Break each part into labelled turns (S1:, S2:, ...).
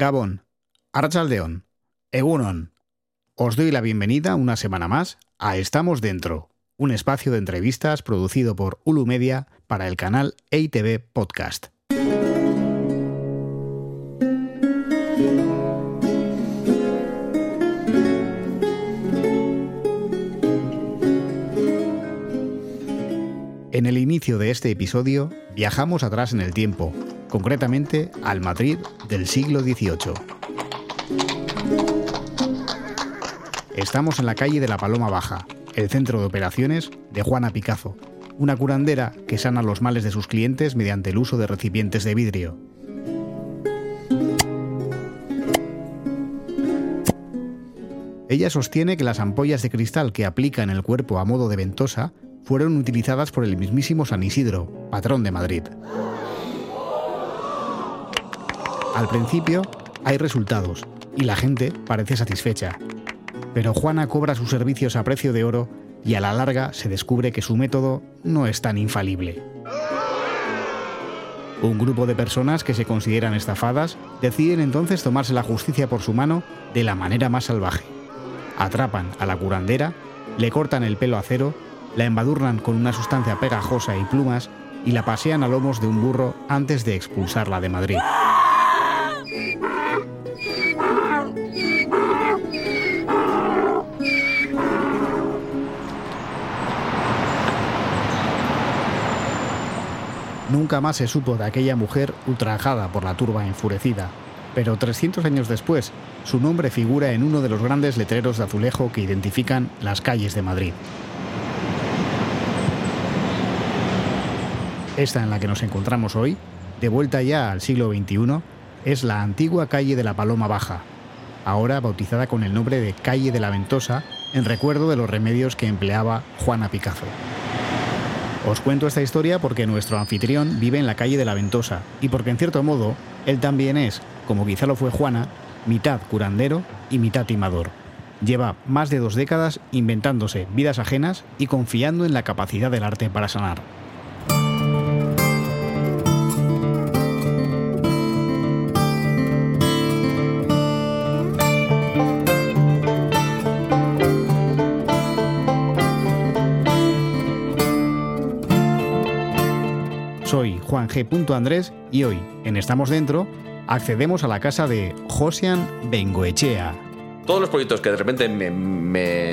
S1: Gabón, Archaldeón, Egunon. Os doy la bienvenida una semana más a Estamos Dentro, un espacio de entrevistas producido por Ulu Media para el canal EITV Podcast. En el inicio de este episodio viajamos atrás en el tiempo, concretamente al Madrid del siglo XVIII. Estamos en la calle de la Paloma Baja, el centro de operaciones de Juana Picazo, una curandera que sana los males de sus clientes mediante el uso de recipientes de vidrio. Ella sostiene que las ampollas de cristal que aplica en el cuerpo a modo de ventosa fueron utilizadas por el mismísimo San Isidro, patrón de Madrid. Al principio hay resultados y la gente parece satisfecha, pero Juana cobra sus servicios a precio de oro y a la larga se descubre que su método no es tan infalible. Un grupo de personas que se consideran estafadas deciden entonces tomarse la justicia por su mano de la manera más salvaje. Atrapan a la curandera, le cortan el pelo a cero la embadurnan con una sustancia pegajosa y plumas y la pasean a lomos de un burro antes de expulsarla de Madrid. Nunca más se supo de aquella mujer ultrajada por la turba enfurecida, pero 300 años después, su nombre figura en uno de los grandes letreros de azulejo que identifican las calles de Madrid. Esta en la que nos encontramos hoy, de vuelta ya al siglo XXI, es la antigua calle de la Paloma Baja, ahora bautizada con el nombre de Calle de la Ventosa, en recuerdo de los remedios que empleaba Juana Picazo. Os cuento esta historia porque nuestro anfitrión vive en la calle de la Ventosa y porque en cierto modo él también es, como quizá lo fue Juana, mitad curandero y mitad timador. Lleva más de dos décadas inventándose vidas ajenas y confiando en la capacidad del arte para sanar. Soy Juan G. Andrés y hoy, en Estamos Dentro, accedemos a la casa de Josian Bengoechea.
S2: Todos los proyectos que de repente me,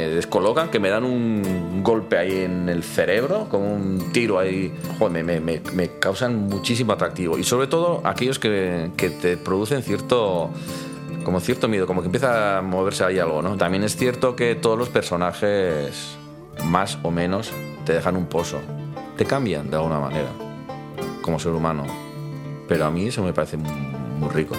S2: descolocan, que me dan un golpe ahí en el cerebro, como un tiro ahí, joder, me, causan muchísimo atractivo. Y sobre todo aquellos que, que te producen cierto como cierto miedo, como que empieza a moverse ahí algo, ¿no? También es cierto que todos los personajes, más o menos, te dejan un pozo, te cambian de alguna manera como ser humano. Pero a mí eso me parece muy rico.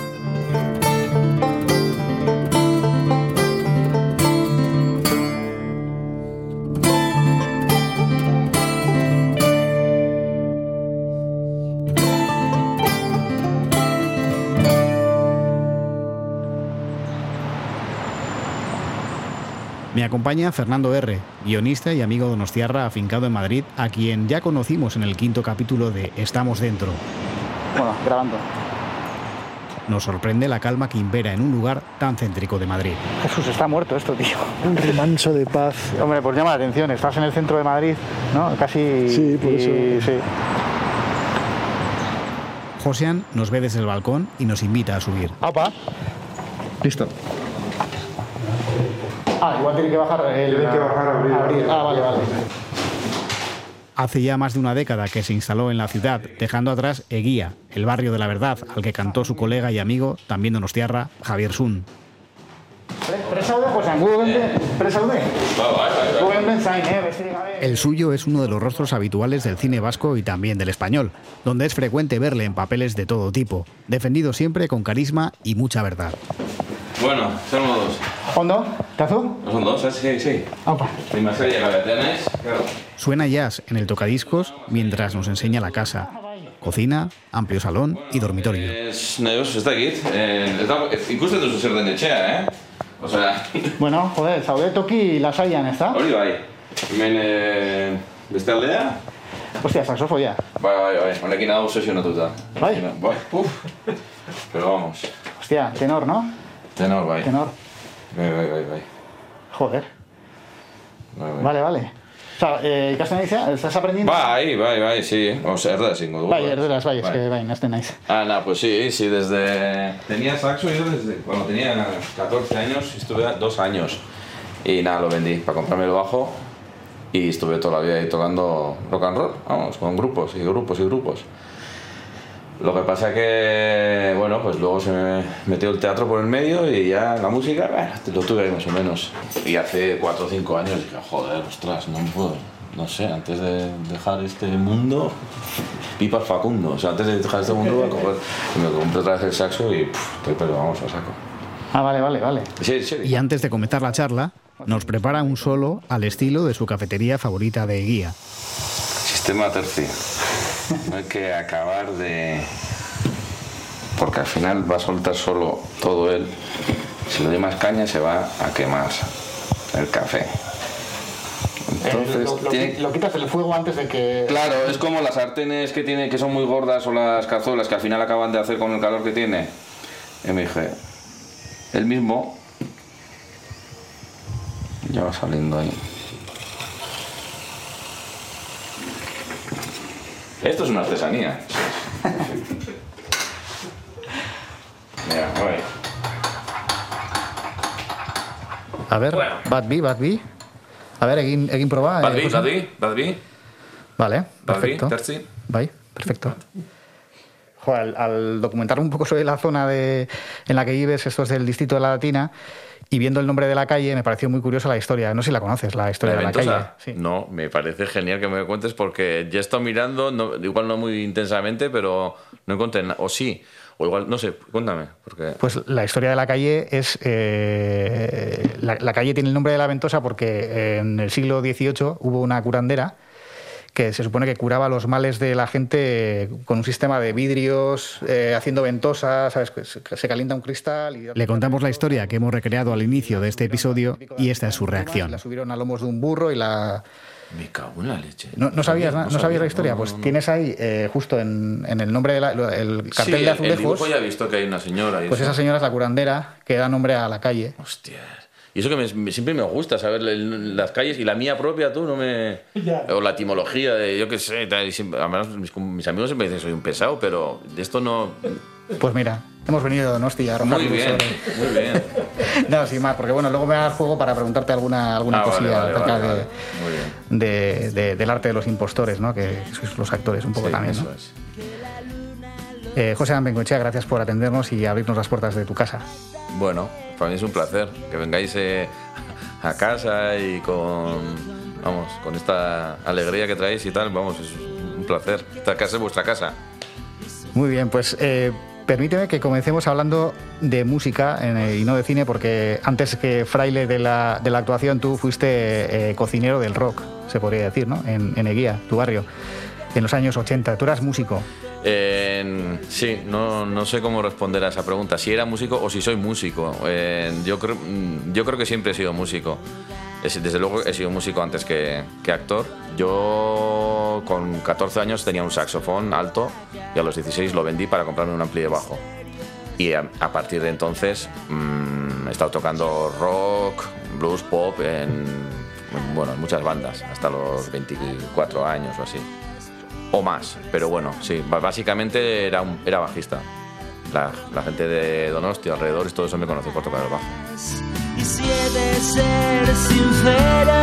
S1: Acompaña Fernando R., guionista y amigo de Donostiarra afincado en Madrid, a quien ya conocimos en el quinto capítulo de Estamos Dentro.
S3: Bueno, grabando.
S1: Nos sorprende la calma que impera en un lugar tan céntrico de Madrid.
S3: Jesús, está muerto esto, tío.
S4: Un remanso de paz.
S3: Hombre, pues llama la atención. Estás en el centro de Madrid, ¿no? Casi...
S4: Sí, por eso.
S3: Sí.
S1: Josean nos ve desde el balcón y nos invita a subir.
S3: ¡Apa!
S4: Listo.
S3: Ah, igual tiene que bajar el...
S4: Tiene que bajar a abrir.
S3: Ah, vale, vale.
S1: Hace ya más de una década que se instaló en la ciudad, dejando atrás Eguía, el barrio de la verdad, al que cantó su colega y amigo, también donostiarra, Javier Sun. El suyo es uno de los rostros habituales del cine vasco y también del español, donde es frecuente verle en papeles de todo tipo, defendido siempre con carisma y mucha verdad.
S2: Bueno, son dos.
S3: ¿Hondo? ¿Tazo?
S2: No son dos, ¿eh? sí, sí.
S3: Opa.
S2: Imagen la tenéis, claro.
S1: Suena jazz en el tocadiscos mientras nos enseña la casa. Cocina, amplio salón y dormitorio.
S2: Es, neus, ez dakit. Eh, ez dago, ikusten duzu zer den etxea, eh? Osea...
S3: Bueno, joder, zaude toki lasaian, ez da?
S2: Hori bai. Hemen, eh, beste aldea?
S3: Hostia, saxofoia.
S2: Bai, bai, bai. Honekin hau sesionatuta.
S3: Bai?
S2: Bai, uf. Pero vamos.
S3: Hostia, tenor, ¿no?
S2: Tenor, vai.
S3: Tenor.
S2: Vai, vai, vai, vai.
S3: Joder.
S2: Vai, vai.
S3: Vale, vale. O sea, eh, castellaniza, ¿estás aprendiendo?
S2: Vai, vai, vai, sí. O sea, erdera ezingo dugu.
S3: Bai, erderaz, bai,
S2: Bai.
S3: eske bai, nazten naiz.
S2: Ah, no, pues sí, sí, desde... Tenía saxo yo desde cuando tenía 14 años, estuve dos años. Y nada, lo vendí para comprarme el bajo y estuve toda la vida ahí tocando rock and roll, vamos, con grupos y grupos y grupos. Lo que pasa que, bueno, pues luego se me metió el teatro por el medio y ya la música, bueno, lo tuve ahí más o menos. Y hace 4 o 5 años dije, joder, ostras, no puedo, no sé, antes de dejar este mundo, pipa Facundo. O sea, antes de dejar este mundo, voy a coger, me compré otra vez el saxo y, pff, estoy, pero vamos, a saco.
S3: Ah, vale, vale, vale.
S2: Sí, sí.
S1: Y antes de comenzar la charla, nos prepara un solo al estilo de su cafetería favorita de guía.
S2: Sistema tercio. No hay que acabar de. Porque al final va a soltar solo todo él. Si le doy más caña, se va a quemar el café. Entonces,
S3: Eh, lo, lo-
S2: tiene-
S3: lo quitas del fuego antes de que...
S2: Claro, es como las sartenes que tiene que son muy gordas o las cazuelas que al final acaban de hacer con el calor que tiene. Y me dije, el mismo ya va saliendo ahí. Esto es una artesanía. Mira, voy.
S3: A ver,
S2: Bueno.
S3: Bad Bee, Bad Bee. A ver, egin, egin proba. eh,
S2: Badbi,
S3: José.
S2: Badbi, Badbi,
S3: Vale,
S2: Badbi,
S3: perfecto.
S2: terci.
S3: Bai, perfecto. Joder, al, al documentar un poco sobre la zona de, en la que vives, esto es del distrito de la Latina, y viendo el nombre de la calle, me pareció muy curiosa la historia. No sé si la conoces, la historia
S2: ¿La
S3: de la calle. Sí.
S2: No, me parece genial que me cuentes porque ya he estado mirando, no- igual no muy intensamente, pero no encontré nada. O sí, o igual, no sé, cuéntame. Porque...
S3: Pues la historia de la calle es. eh, la, la calle tiene el nombre de la Ventosa porque en el siglo XVIII hubo una curandera que se supone que curaba los males de la gente con un sistema de vidrios, eh, haciendo ventosas, ¿sabes? Que Se, calienta un cristal y...
S1: Le contamos la historia que hemos recreado al inicio de este episodio y esta es su reacción.
S3: La subieron a lomos de un burro y la...
S2: Me cago en la leche.
S3: ¿No, no sabías,
S2: sabía,
S3: no,
S2: sabía,
S3: sabías la historia?
S2: no, no,
S3: pues tienes ahí, eh, justo en, en el nombre del el cartel
S2: Sí,
S3: de
S2: el- El
S3: azulejos,
S2: dibujo ya he visto que hay una señora. y
S3: pues
S2: eso.
S3: esa señora es la curandera que da nombre a la calle.
S2: Hostias. Y eso que me- me- siempre me gusta saber el- las calles y la mía propia, tú no me. O la etimología de yo qué sé. tal, y siempre- además, mis, mis amigos siempre dicen soy un pesado, pero de esto no.
S3: Pues mira, hemos venido de Donosti a
S2: Muy bien,
S3: sobre-
S2: muy bien.
S3: No, sin más, porque bueno, luego me da el juego para preguntarte alguna, alguna
S2: Ah,
S3: cosilla
S2: vale,
S3: acerca
S2: vale,
S3: de,
S2: vale. Muy bien.
S3: de- de- del arte de los impostores, ¿no? Que sois los actores un poco
S2: Sí,
S3: también,
S2: eso
S3: ¿no?
S2: es.
S3: Eh, José Bengochea, gracias por atendernos y abrirnos las puertas de tu casa.
S2: Bueno, para mí es un placer que vengáis eh, a casa y con, vamos, con esta alegría que traéis y tal, vamos, es un placer. Esta casa es vuestra casa.
S3: Muy bien, pues eh, permíteme que comencemos hablando de música y no de cine, porque antes que fraile de la, de la actuación, tú fuiste eh, cocinero del rock, se podría decir, ¿no? En, en Eguía, tu barrio, en los años 80. Tú eras músico.
S2: Eh, sí, no, no sé cómo responder a esa pregunta, si era músico o si soy músico. Eh, yo, creo, mm, yo creo que siempre he sido músico. Es- Desde luego he sido músico antes que, que actor. Yo con 14 años tenía un saxofón alto y a los 16 lo vendí para comprarme un ampli de bajo. Y a, a partir de entonces mm, he estado tocando rock, blues, pop en, bueno, en muchas bandas, hasta los 24 años o así. O más, pero bueno, sí, básicamente era, un, era bajista. La, la gente de Donosti, alrededor, todo eso me conoció por tocar el bajo.
S5: Y si he de ser sincero,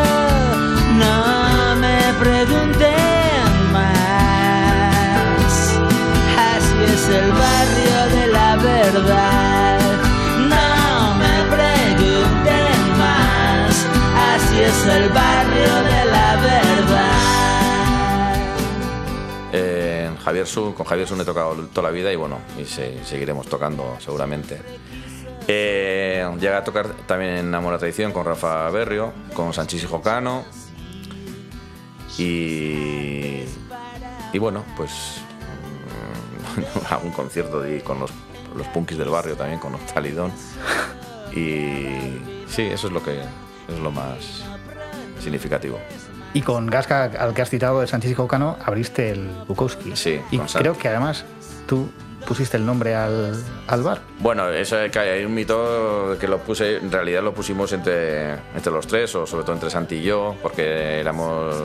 S5: no me pregunten más. Así es el barrio de la verdad. No me pregunten más. Así es el barrio de
S2: Javier Sun, con Javier Sun he tocado toda la vida y bueno, y se- seguiremos tocando seguramente. Eh, llega a tocar también en Amor a Tradición con Rafa Berrio, con Sanchis y Jocano. Y, y bueno, pues mm, algún concierto con los, los punkis del barrio también, con Octalidón. Y sí, eso es lo que es lo más significativo.
S3: Y con Gasca, al que has citado de y Caucano, abriste el Bukowski.
S2: Sí,
S3: Y creo que además tú pusiste el nombre al, al bar?
S2: Bueno, eso es que hay un mito que lo puse, en realidad lo pusimos entre, entre los tres, o sobre todo entre Santi y yo, porque éramos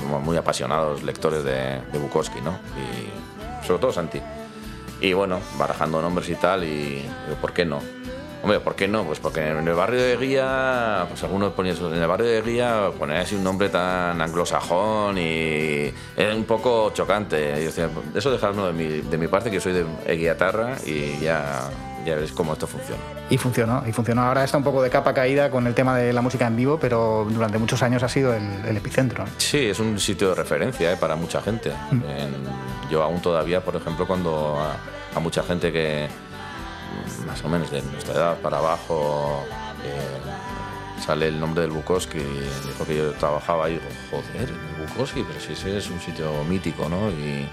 S2: como muy apasionados lectores de, de Bukowski, ¿no? Y sobre todo Santi. Y bueno, barajando nombres y tal, y ¿por qué no? Hombre, ¿por qué no? Pues porque en el barrio de Guía, pues algunos ponían en el barrio de Guía poner así un nombre tan anglosajón y es un poco chocante. Yo decía, eso dejadlo de mi, de mi parte, que yo soy de Guiatarra y ya, ya veréis cómo esto funciona.
S3: Y funcionó, y funcionó. Ahora está un poco de capa caída con el tema de la música en vivo, pero durante muchos años ha sido el, el epicentro.
S2: Sí, es un sitio de referencia ¿eh? para mucha gente. En- yo aún todavía, por ejemplo, cuando a, a mucha gente que mm, más o menos de nuestra edad para abajo eh, sale el nombre del Bukowski, dijo que yo trabajaba ahí, digo, joder, el Bukowski, pero si ese es un sitio mítico, ¿no? Y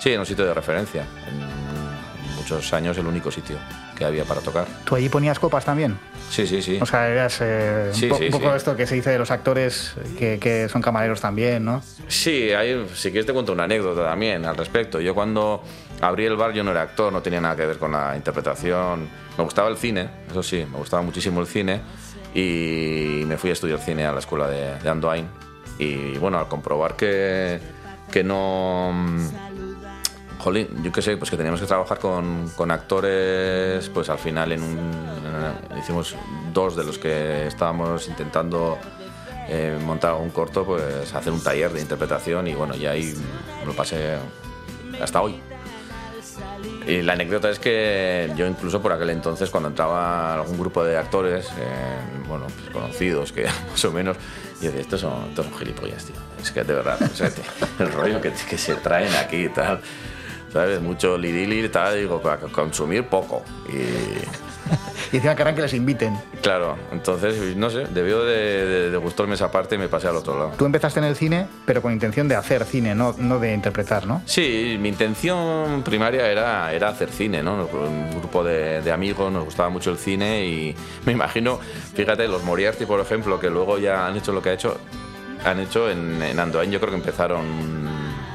S2: sí, era un sitio de referencia. En muchos años el único sitio que había para tocar.
S3: ¿Tú allí ponías copas también?
S2: Sí, sí, sí.
S3: O sea, eras eh,
S2: Sí,
S3: un, po-
S2: sí,
S3: poco
S2: sí.
S3: esto que se dice de los actores que, que son camareros también, ¿no?
S2: Sí, hay, si quieres te cuento una anécdota también al respecto. Yo cuando abrí el bar yo no era actor, no tenía nada que ver con la interpretación. Me gustaba el cine, eso sí, me gustaba muchísimo el cine y me fui a estudiar cine a la escuela de, Andoain. Y bueno, al comprobar que, que no... mm, Jolín, yo qué sé, pues que teníamos que trabajar con, con actores, pues al final en- hicimos dos de los que estábamos intentando eh, montar un corto, pues hacer un taller de interpretación y bueno, y ahí lo pasé hasta hoy. Y la anécdota es que yo incluso por aquel entonces cuando entraba algún grupo de actores, eh, bueno, pues conocidos que más o menos, yo decía, estos son, estos son gilipollas, tío. Es que de verdad, el rollo que, que se traen aquí y tal, ¿sabes? Mucho lidili y tal, digo, para consumir poco. Y
S3: Y encima querrán que les inviten.
S2: claro, entonces, no sé, debió de, de- de gustarme esa parte y me pasé al otro lado.
S3: Tú empezaste en el cine, pero con intención de hacer cine, no, no de interpretar, ¿no?
S2: Sí, mi intención primaria era, era hacer cine, ¿no? Un grupo de, de amigos, nos gustaba mucho el cine y me imagino, fíjate, los Moriarty, por ejemplo, que luego ya han hecho lo que ha hecho, han hecho en, en Andoain, yo creo que empezaron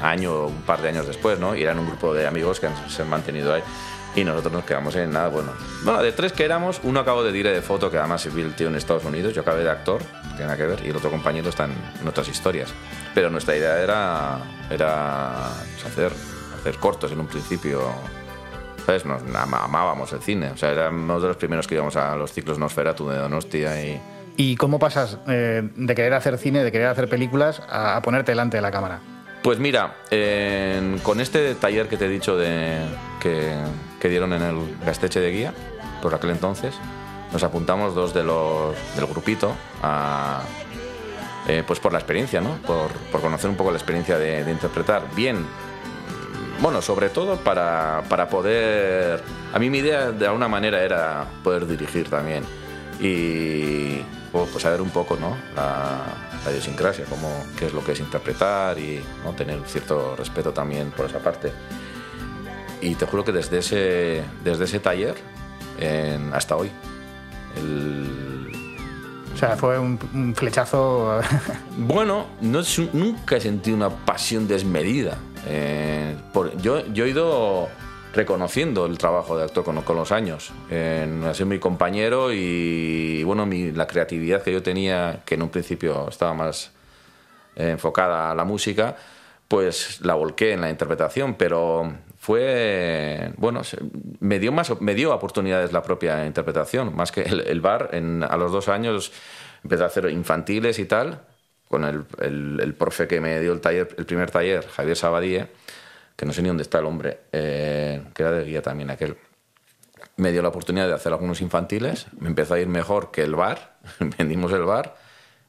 S2: año, un par de años después, ¿no? Y eran un grupo de amigos que han- se han mantenido ahí. Y nosotros nos quedamos en nada, bueno. Bueno, de tres que éramos, uno acabó de dire de foto, que además vi el tío en Estados Unidos, yo acabé de actor, tiene nada que ver, y el otro compañero está en, en otras historias. Pero nuestra idea era, era pues, hacer, hacer cortos en un principio. ¿Sabes? Nos amábamos el cine. O sea, éramos de los primeros que íbamos a los ciclos Nosferatu de Donostia y...
S3: ¿Y cómo pasas eh, de querer hacer cine, de querer hacer películas, a, a ponerte delante de la cámara?
S2: Pues mira, en- con este taller que te he dicho de, que, que dieron en el Gasteche de Guía, por aquel entonces, nos apuntamos dos de los, del grupito a, eh, pues por la experiencia, ¿no? Por, por conocer un poco la experiencia de, de interpretar bien. Bueno, sobre todo para, para poder... A mí mi idea de alguna manera era poder dirigir también y pues, pues saber un poco ¿no? la, la idiosincrasia, cómo, qué es lo que es interpretar y ¿no? tener cierto respeto también por esa parte. Y te juro que desde ese, desde ese taller en- hasta hoy, el,
S3: O sea, fue un, un flechazo.
S2: bueno, no nunca he sentido una pasión desmedida. Eh, por- yo, yo he ido reconociendo el trabajo de actor con, con los años. Eh, ha sido mi compañero y, bueno, mi- la creatividad que yo tenía, que en un principio estaba más eh, enfocada a la música, pues la volqué en la interpretación, pero fue, bueno, me dio, más, me dio oportunidades la propia interpretación, más que el, el bar. En, a los dos años empecé a hacer infantiles y tal, con el, el, el profe que me dio el, taller, el primer taller, Javier Sabadie, que no sé ni dónde está el hombre, eh, que era de guía también aquel me dio la oportunidad de hacer algunos infantiles, me empezó a ir mejor que el bar, vendimos el bar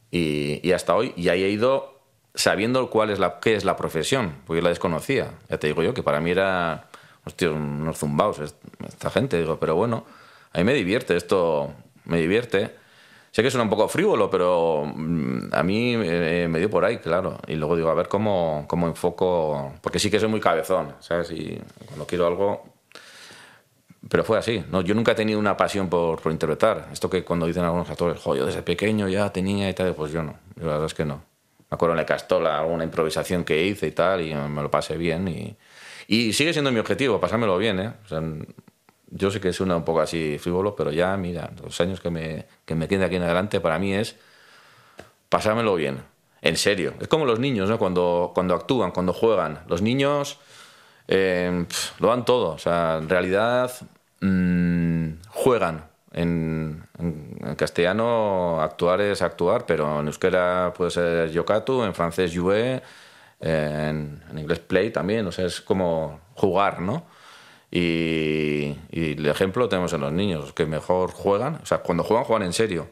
S2: y, y hasta hoy, y ahí he ido sabiendo cuál es la, qué es la profesión, porque yo la desconocía. Ya te digo yo, que para mí era, hostia, unos zumbaos es- esta gente, digo, pero bueno, a mí me divierte esto, me divierte. Sé que suena un poco frívolo, pero mm, a mí eh, me dio por ahí, claro. Y luego digo, a ver cómo, cómo enfoco, porque sí que soy muy cabezón, ¿sabes? Y cuando quiero algo, pero fue así. ¿no? Yo nunca he tenido una pasión por, por interpretar. Esto que cuando dicen algunos actores, jo, yo desde pequeño ya tenía y tal, pues yo no. La verdad es que no. Me acuerdo en la Castola, alguna improvisación que hice y tal, y me lo pasé bien. Y, sigue siendo mi objetivo, pasármelo bien, ¿eh? Yo sé que suena un poco así frívolo, pero ya, mira, los años que me, que me aquí en adelante para mí es pasármelo bien, en serio. Es como los niños, ¿no? Cuando, cuando actúan, cuando juegan. Los niños eh, lo dan todo. O sea, en realidad mm, juegan. En, en- castellano actuar es actuar, pero en euskera puede ser yokatu, en francés jouer, en, en inglés play también. O sea, es como jugar, ¿no? Y, y el ejemplo lo tenemos en los niños, que mejor juegan. O sea, cuando juegan, juegan en serio.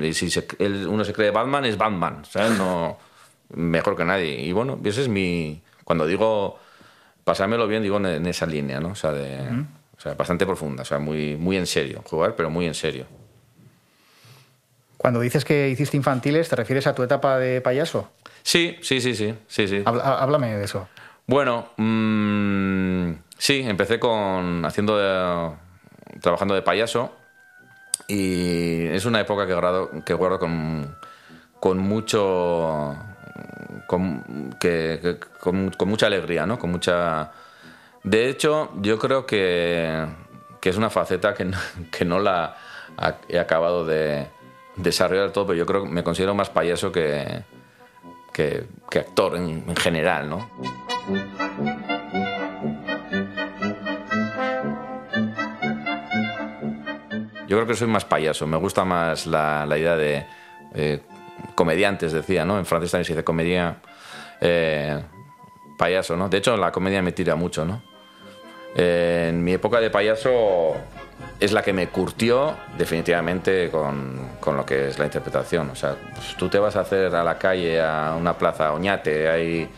S2: Y si se- él- uno se cree Batman, es Batman. ¿sabes? No, mejor que nadie. Y bueno, ese es mi. Cuando digo pasármelo bien, digo en, en esa línea, ¿no? O sea, de, o sea, bastante profunda, o sea, muy, muy en serio. Jugar, pero muy en serio.
S3: Cuando dices que hiciste infantiles, ¿te refieres a tu etapa de payaso?
S2: Sí, sí, sí, sí. sí, sí.
S3: Háblame de eso.
S2: Bueno, mm, sí, empecé con haciendo de- trabajando de payaso y es una época que guardo, que guardo con, con mucho con, que- que- con, con mucha alegría, ¿no? Con mucha de hecho, yo creo que, que es una faceta que no, que no la he acabado de desarrollar todo, pero yo creo que me considero más payaso que, que, actor en, en general, ¿no? Yo creo que soy más payaso, me gusta más la, la idea de eh, comediantes, decía, ¿no? En francés también se dice comedia, eh, payaso, ¿no? De hecho, la comedia me tira mucho, ¿no? En mi época de payaso es la que me curtió definitivamente con, con lo que es la interpretación. O sea, pues, tú te vas a hacer a la calle, a una plaza, Oñate, ahí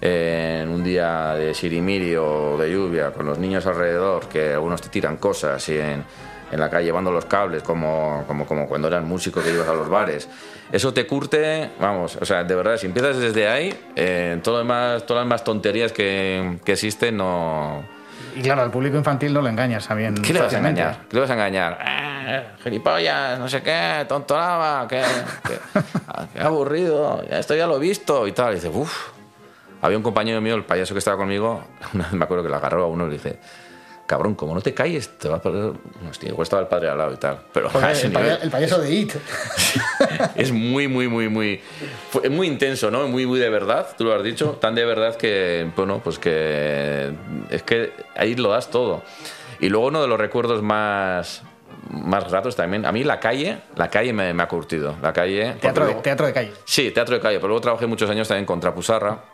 S2: eh, en un día de sirimiri o de lluvia, con los niños alrededor, que algunos te tiran cosas y en, en la calle llevando los cables, como, como, como cuando eras músico que ibas a los bares. Eso te curte, vamos, o sea, de verdad, si empiezas desde ahí, eh, todo demás, todas las demás tonterías que, que existen no
S3: Y claro, al público infantil no lo engañas también.
S2: ¿Qué le vas a engañar? ¿Qué le vas a engañar? Eh, gilipollas, no sé qué, tontoraba, qué, qué, ah, qué aburrido, esto ya lo he visto y tal. Y dice, uff. Había un compañero mío, el payaso que estaba conmigo, una vez me acuerdo que le agarró a uno y le dice, cabrón, como no te calles, te va a perder. Hostia, igual estaba el padre al lado y tal. Pero
S3: Joder, el,
S2: nivel-
S3: paya- el payaso de It.
S2: es muy, muy, muy, muy. fue muy intenso, ¿no? Muy, muy de verdad, tú lo has dicho. Tan de verdad que, bueno, pues que. Es que ahí lo das todo. Y luego uno de los recuerdos más. Más gratos también. A mí la calle, la calle me, me ha curtido. La calle.
S3: Teatro de,
S2: luego-
S3: teatro de calle.
S2: Sí, teatro de calle, pero luego trabajé muchos años también con Trapusarra.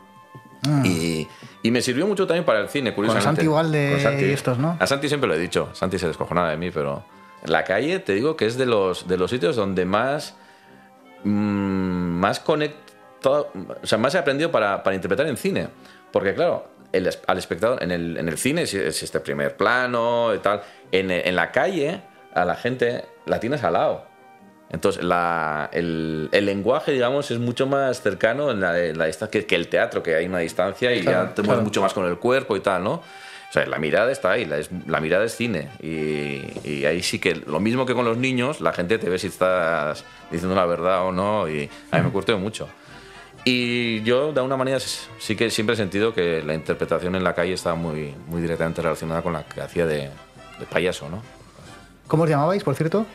S2: Y, y me sirvió mucho también para el cine, curiosamente.
S3: Santi Ugalde
S2: Con Santi.
S3: estos, ¿no?
S2: A Santi siempre lo he dicho. Santi se descojonaba de mí, pero... La calle, te digo que es de los, de los sitios donde más... mm, más conectado... O sea, más he aprendido para, para interpretar en cine. Porque, claro, el al espectador... En el, en el cine es, es este primer plano y tal. En, en la calle, a la gente la tienes al lado. Entonces, la- el, el lenguaje, digamos, es mucho más cercano en la, en la distancia que, que el teatro, que hay una distancia y
S3: Claro,
S2: ya te mueves
S3: claro.
S2: mucho más con el cuerpo y tal, ¿no? O sea, la mirada está ahí, la, es- la mirada es cine. Y, y ahí sí que, lo mismo que con los niños, la gente te ve si estás diciendo la verdad o no, y a mí me curtió mucho. Y yo, de alguna manera, sí que siempre he sentido que la interpretación en la calle estaba muy, muy directamente relacionada con la que hacía de, de payaso, ¿no?
S3: ¿Cómo os llamabais, por cierto?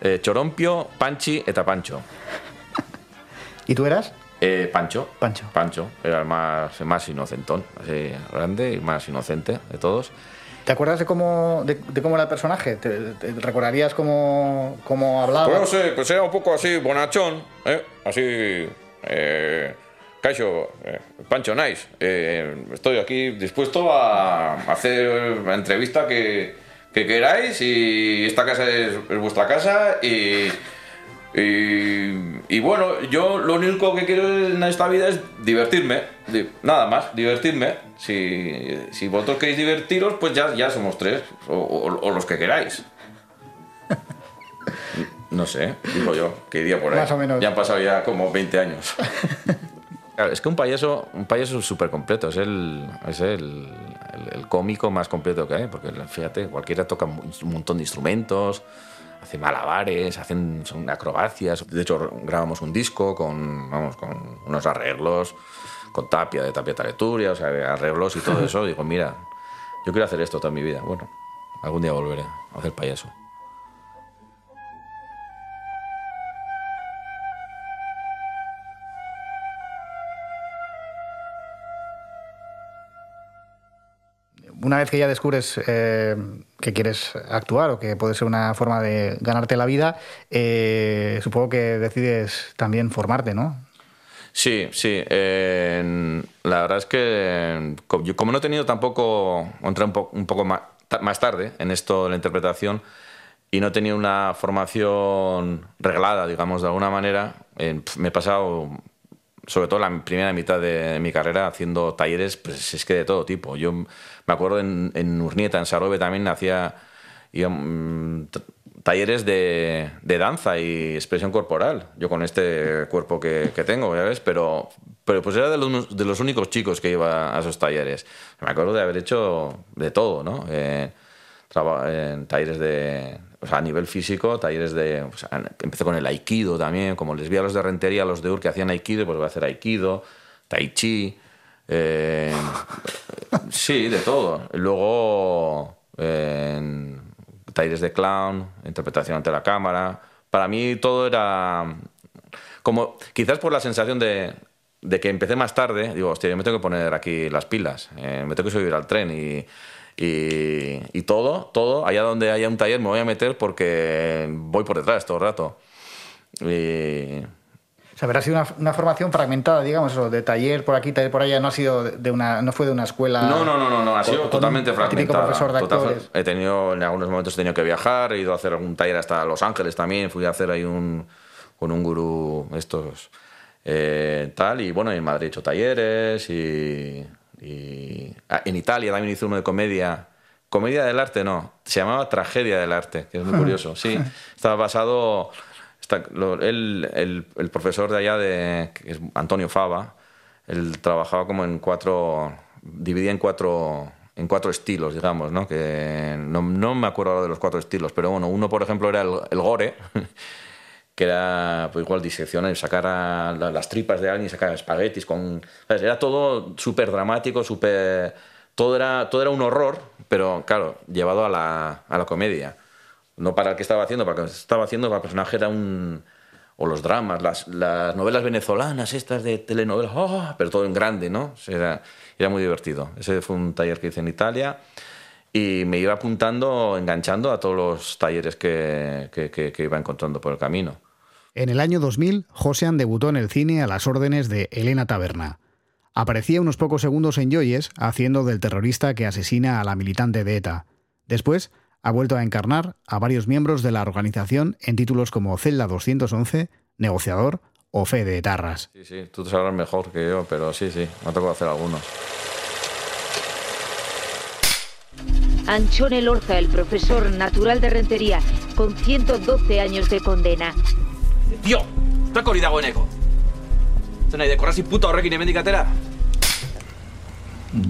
S2: Eh, Chorompio, Panchi, eta Pancho.
S3: ¿Y tú eras?
S2: Eh, Pancho.
S3: Pancho.
S2: Pancho. Era el más, el más inocentón, así grande y más inocente de todos.
S3: ¿Te acuerdas de cómo, de, de cómo era el personaje? ¿Te, te recordarías cómo, cómo hablaba?
S2: Pues no sé, pues era un poco así, bonachón, ¿eh? Así. Eh, Caixo, eh, Pancho Nice. Eh, estoy aquí dispuesto a hacer la entrevista que, que queráis y esta casa es, es vuestra casa y. Y, y bueno, yo lo único que quiero en esta vida es divertirme, di- nada más, divertirme. Si, si vosotros queréis divertiros, pues ya, ya somos tres, o, o- o los que queráis. No sé, digo yo, que iría por ahí.
S3: Más o menos.
S2: Ya han pasado ya como 20 años. Claro, es que un payaso, un payaso es súper completo, es, el, es el, el- el cómico más completo que hay, porque fíjate, cualquiera toca un montón de instrumentos, hace malabares, hacen son acrobacias. De hecho, grabamos un disco con, vamos, con unos arreglos con tapia, de tapia taleturia, o sea, arreglos y todo eso. Digo, mira, yo quiero hacer esto toda mi vida. Bueno, algún día volveré a hacer payaso.
S3: Una vez que ya descubres eh, que quieres actuar o que puede ser una forma de ganarte la vida, eh, supongo que decides también formarte, ¿no?
S2: Sí, sí. la verdad es que como no he tenido tampoco, entré un, po- un poco más, más tarde en esto de la interpretación y no he tenido una formación reglada, digamos, de alguna manera, eh, me he pasado sobre todo la primera mitad de mi carrera haciendo talleres, pues es que de todo tipo. Yo me acuerdo en, en Urnieta, en Sarobe también hacía iba, mm, talleres de, de danza y expresión corporal. Yo con este cuerpo que, tengo, ya ves, pero, pero pues era de los, de los únicos chicos que iba a esos talleres. Me acuerdo de haber hecho de todo, ¿no? Eh, en talleres de. A nivel físico, talleres de. sea, empecé con el aikido también, como les vi a los de Rentería, a los de Ur que hacían aikido, pues voy a hacer aikido, tai chi. eh, sí, de todo. Luego, eh, de clown, interpretación ante la cámara. Para mí todo era. Como, quizás por la sensación de, de que empecé más tarde, digo, hostia, yo me tengo que poner aquí las pilas, eh, me tengo que subir al tren y, y, y todo, todo, allá donde haya un taller me voy a meter porque voy por detrás todo el rato. Y,
S3: O sea, habrá sido una, una formación fragmentada, digamos, eso, de taller por aquí, taller por allá, no ha sido de una, no fue de una escuela.
S2: No, no, no, no, no, ha sido
S3: con
S2: totalmente fragmentada.
S3: profesor de
S2: Total- he tenido, en algunos momentos he tenido que viajar, he ido a hacer algún taller hasta Los Ángeles también, fui a hacer ahí un, con un gurú estos eh, tal, y bueno, en Madrid he hecho talleres y, y- ah, en Italia también hice uno de comedia. Comedia del arte, no, se llamaba Tragedia del arte, que es muy curioso, sí, estaba basado... está- lo- él, el, el profesor de allá, de, que es Antonio Fava, él trabajaba como en cuatro, dividía en cuatro, en cuatro estilos, digamos, ¿no? Que no, no me acuerdo ahora de los cuatro estilos, pero bueno, uno, por ejemplo, era el, el gore, que era pues igual diseccionar, sacar a la- las tripas de alguien, sacar espaguetis con... ¿sabes? Era todo súper dramático, súper... Todo era, todo era un horror, pero claro, llevado a la, a la comedia. No para el que estaba haciendo, para el que estaba haciendo, para el personaje era un... O los dramas, las, las novelas venezolanas, estas de telenovelas, ¡oh! pero todo en grande, ¿no? Era, era muy divertido. Ese fue un taller que hice en Italia y me iba apuntando, enganchando a todos los talleres que, que- que- que iba encontrando por el camino.
S1: En el año 2000, Josean debutó en el cine a las órdenes de Elena Taberna. Aparecía unos pocos segundos en Joyes haciendo del terrorista que asesina a la militante de ETA. Después, ha vuelto a encarnar a varios miembros de la organización en títulos como Celda 211, Negociador o Fe de Etarras.
S2: Sí, sí, tú te sabrás mejor que yo, pero sí, sí, me ha tocado hacer algunos.
S6: Anchone Lorza, el profesor natural de Rentería, con 112 años de condena.
S2: Tio, eta hori dagoeneko. Zer nahi, dekorrazi puta horrekin hemendik atera?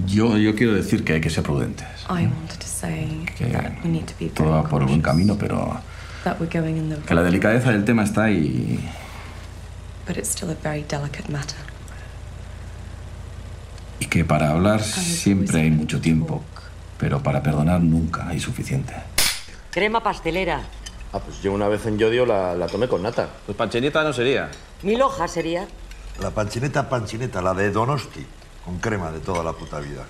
S7: Yo, yo quiero decir que hay que ser prudentes.
S8: I wanted to say
S7: Que
S8: that we need to be
S7: todo va por buen camino, pero
S8: that we're going in the
S7: que la delicadeza del tema está y,
S8: but it's still a very delicate matter.
S7: y que para hablar siempre hay mucho
S8: to
S7: tiempo, pero para perdonar nunca hay suficiente.
S9: Crema pastelera.
S10: Ah, pues yo una vez en Yodio la, la tomé con nata.
S2: Pues panchenita no sería.
S9: Mil hojas sería.
S11: La panchineta panchineta, la de Donosti, con crema de toda la puta vida.